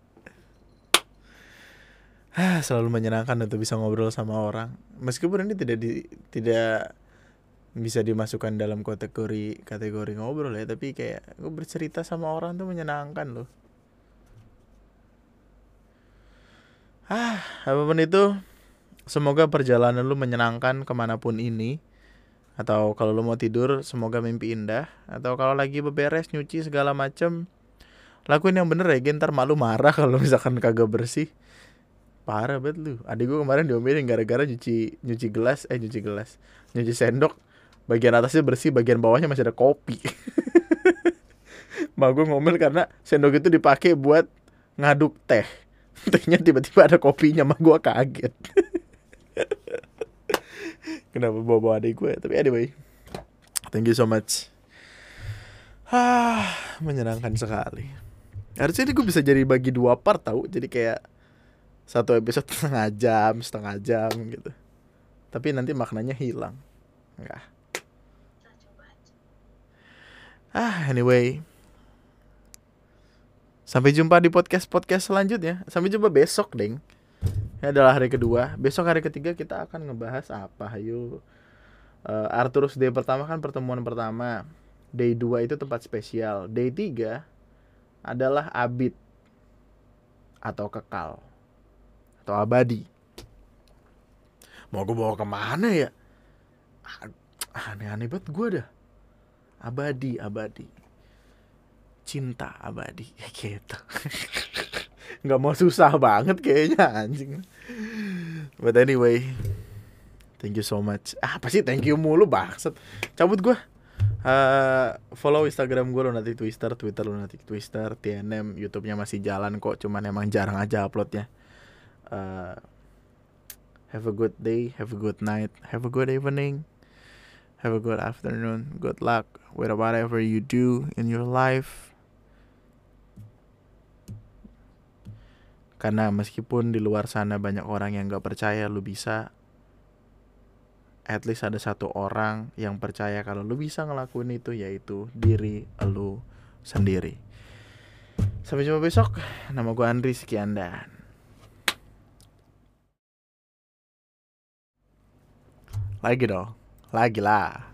ah, selalu menyenangkan untuk bisa ngobrol sama orang. Meskipun ini tidak di tidak bisa dimasukkan dalam kategori kategori ngobrol ya tapi kayak gue bercerita sama orang tuh menyenangkan loh ah apa pun itu semoga perjalanan lu menyenangkan ke mana pun ini. Atau kalau lu mau tidur semoga mimpi indah. Atau kalau lagi beberes nyuci segala macem. Lakuin yang bener ya ntar malu marah [LAUGHS] kalau misalkan kagak bersih. Parah banget lu. Adik gue kemarin diomelin gara-gara nyuci nyuci gelas eh nyuci gelas nyuci sendok. Bagian atasnya bersih bagian bawahnya masih ada kopi. [LAUGHS] Ma gue ngomel karena sendok itu dipakai buat ngaduk teh [LAUGHS] tehnya tiba-tiba ada kopinya mah gue kaget. [LAUGHS] Kenapa bawa-bawa adik gue tapi anyway thank you so much. Ah menyenangkan sekali. Harusnya ini gue bisa jadi bagi dua part tau. Jadi kayak satu episode [LAUGHS] setengah jam setengah jam gitu. Tapi nanti maknanya hilang. Enggak. Ah anyway sampai jumpa di podcast podcast selanjutnya. Sampai jumpa besok deng. Ini adalah hari kedua. Besok hari ketiga kita akan ngebahas apa ayo uh, Arturus day pertama kan pertemuan pertama. Day 2 itu tempat spesial. Day 3 adalah abid atau kekal atau abadi. Mau gue bawa ke mana ya? Aneh-aneh banget gue dah. Abadi abadi cinta abadi. [LAUGHS] Ya gitu. Nggak mau susah banget kayaknya anjing. But anyway thank you so much. Ah, apa sih? Thank you mulu bangsat. Cabut gue Uh, follow Instagram gue lo nanti Twitter, Twitter lo nanti Twitter, TNM, YouTube-nya masih jalan kok, cuman emang jarang aja uploadnya. Uh, have a good day, have a good night, have a good evening, have a good afternoon, good luck with whatever you do in your life. Karena meskipun di luar sana banyak orang yang gak percaya lu bisa, at least ada satu orang yang percaya kalau lu bisa ngelakuin itu yaitu diri lu sendiri. Sampai jumpa besok. Nama gue Andri sekian dan Lagi dong. Lagi lah.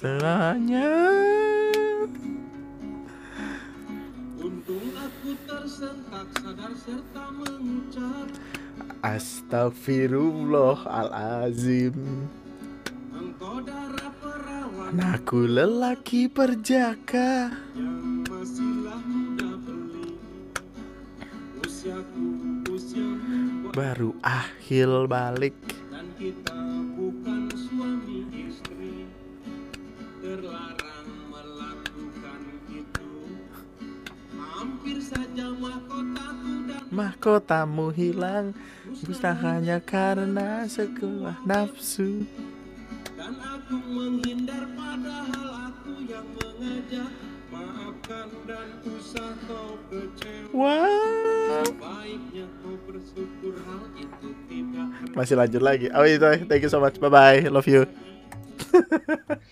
Segalanya. Untung aku tersentak sadar serta mengucap. Astagfirullahalazim Engkau darah perawan Aku lelaki perjaka. Yang masihlah muda beli. Usiaku usiamu Baru akhil balik. Dan kita saja mahkotaku dan Mahkotamu hilang Bukan hanya karena sekelah nafsu. Dan aku menghindar padahal aku yang mengajak Maafkan dan usah kau kecewa. Wow. Kau bersyukur hal itu tidak Masih lanjut lagi. Oh itu thank you so much. Bye bye Love you [LAUGHS]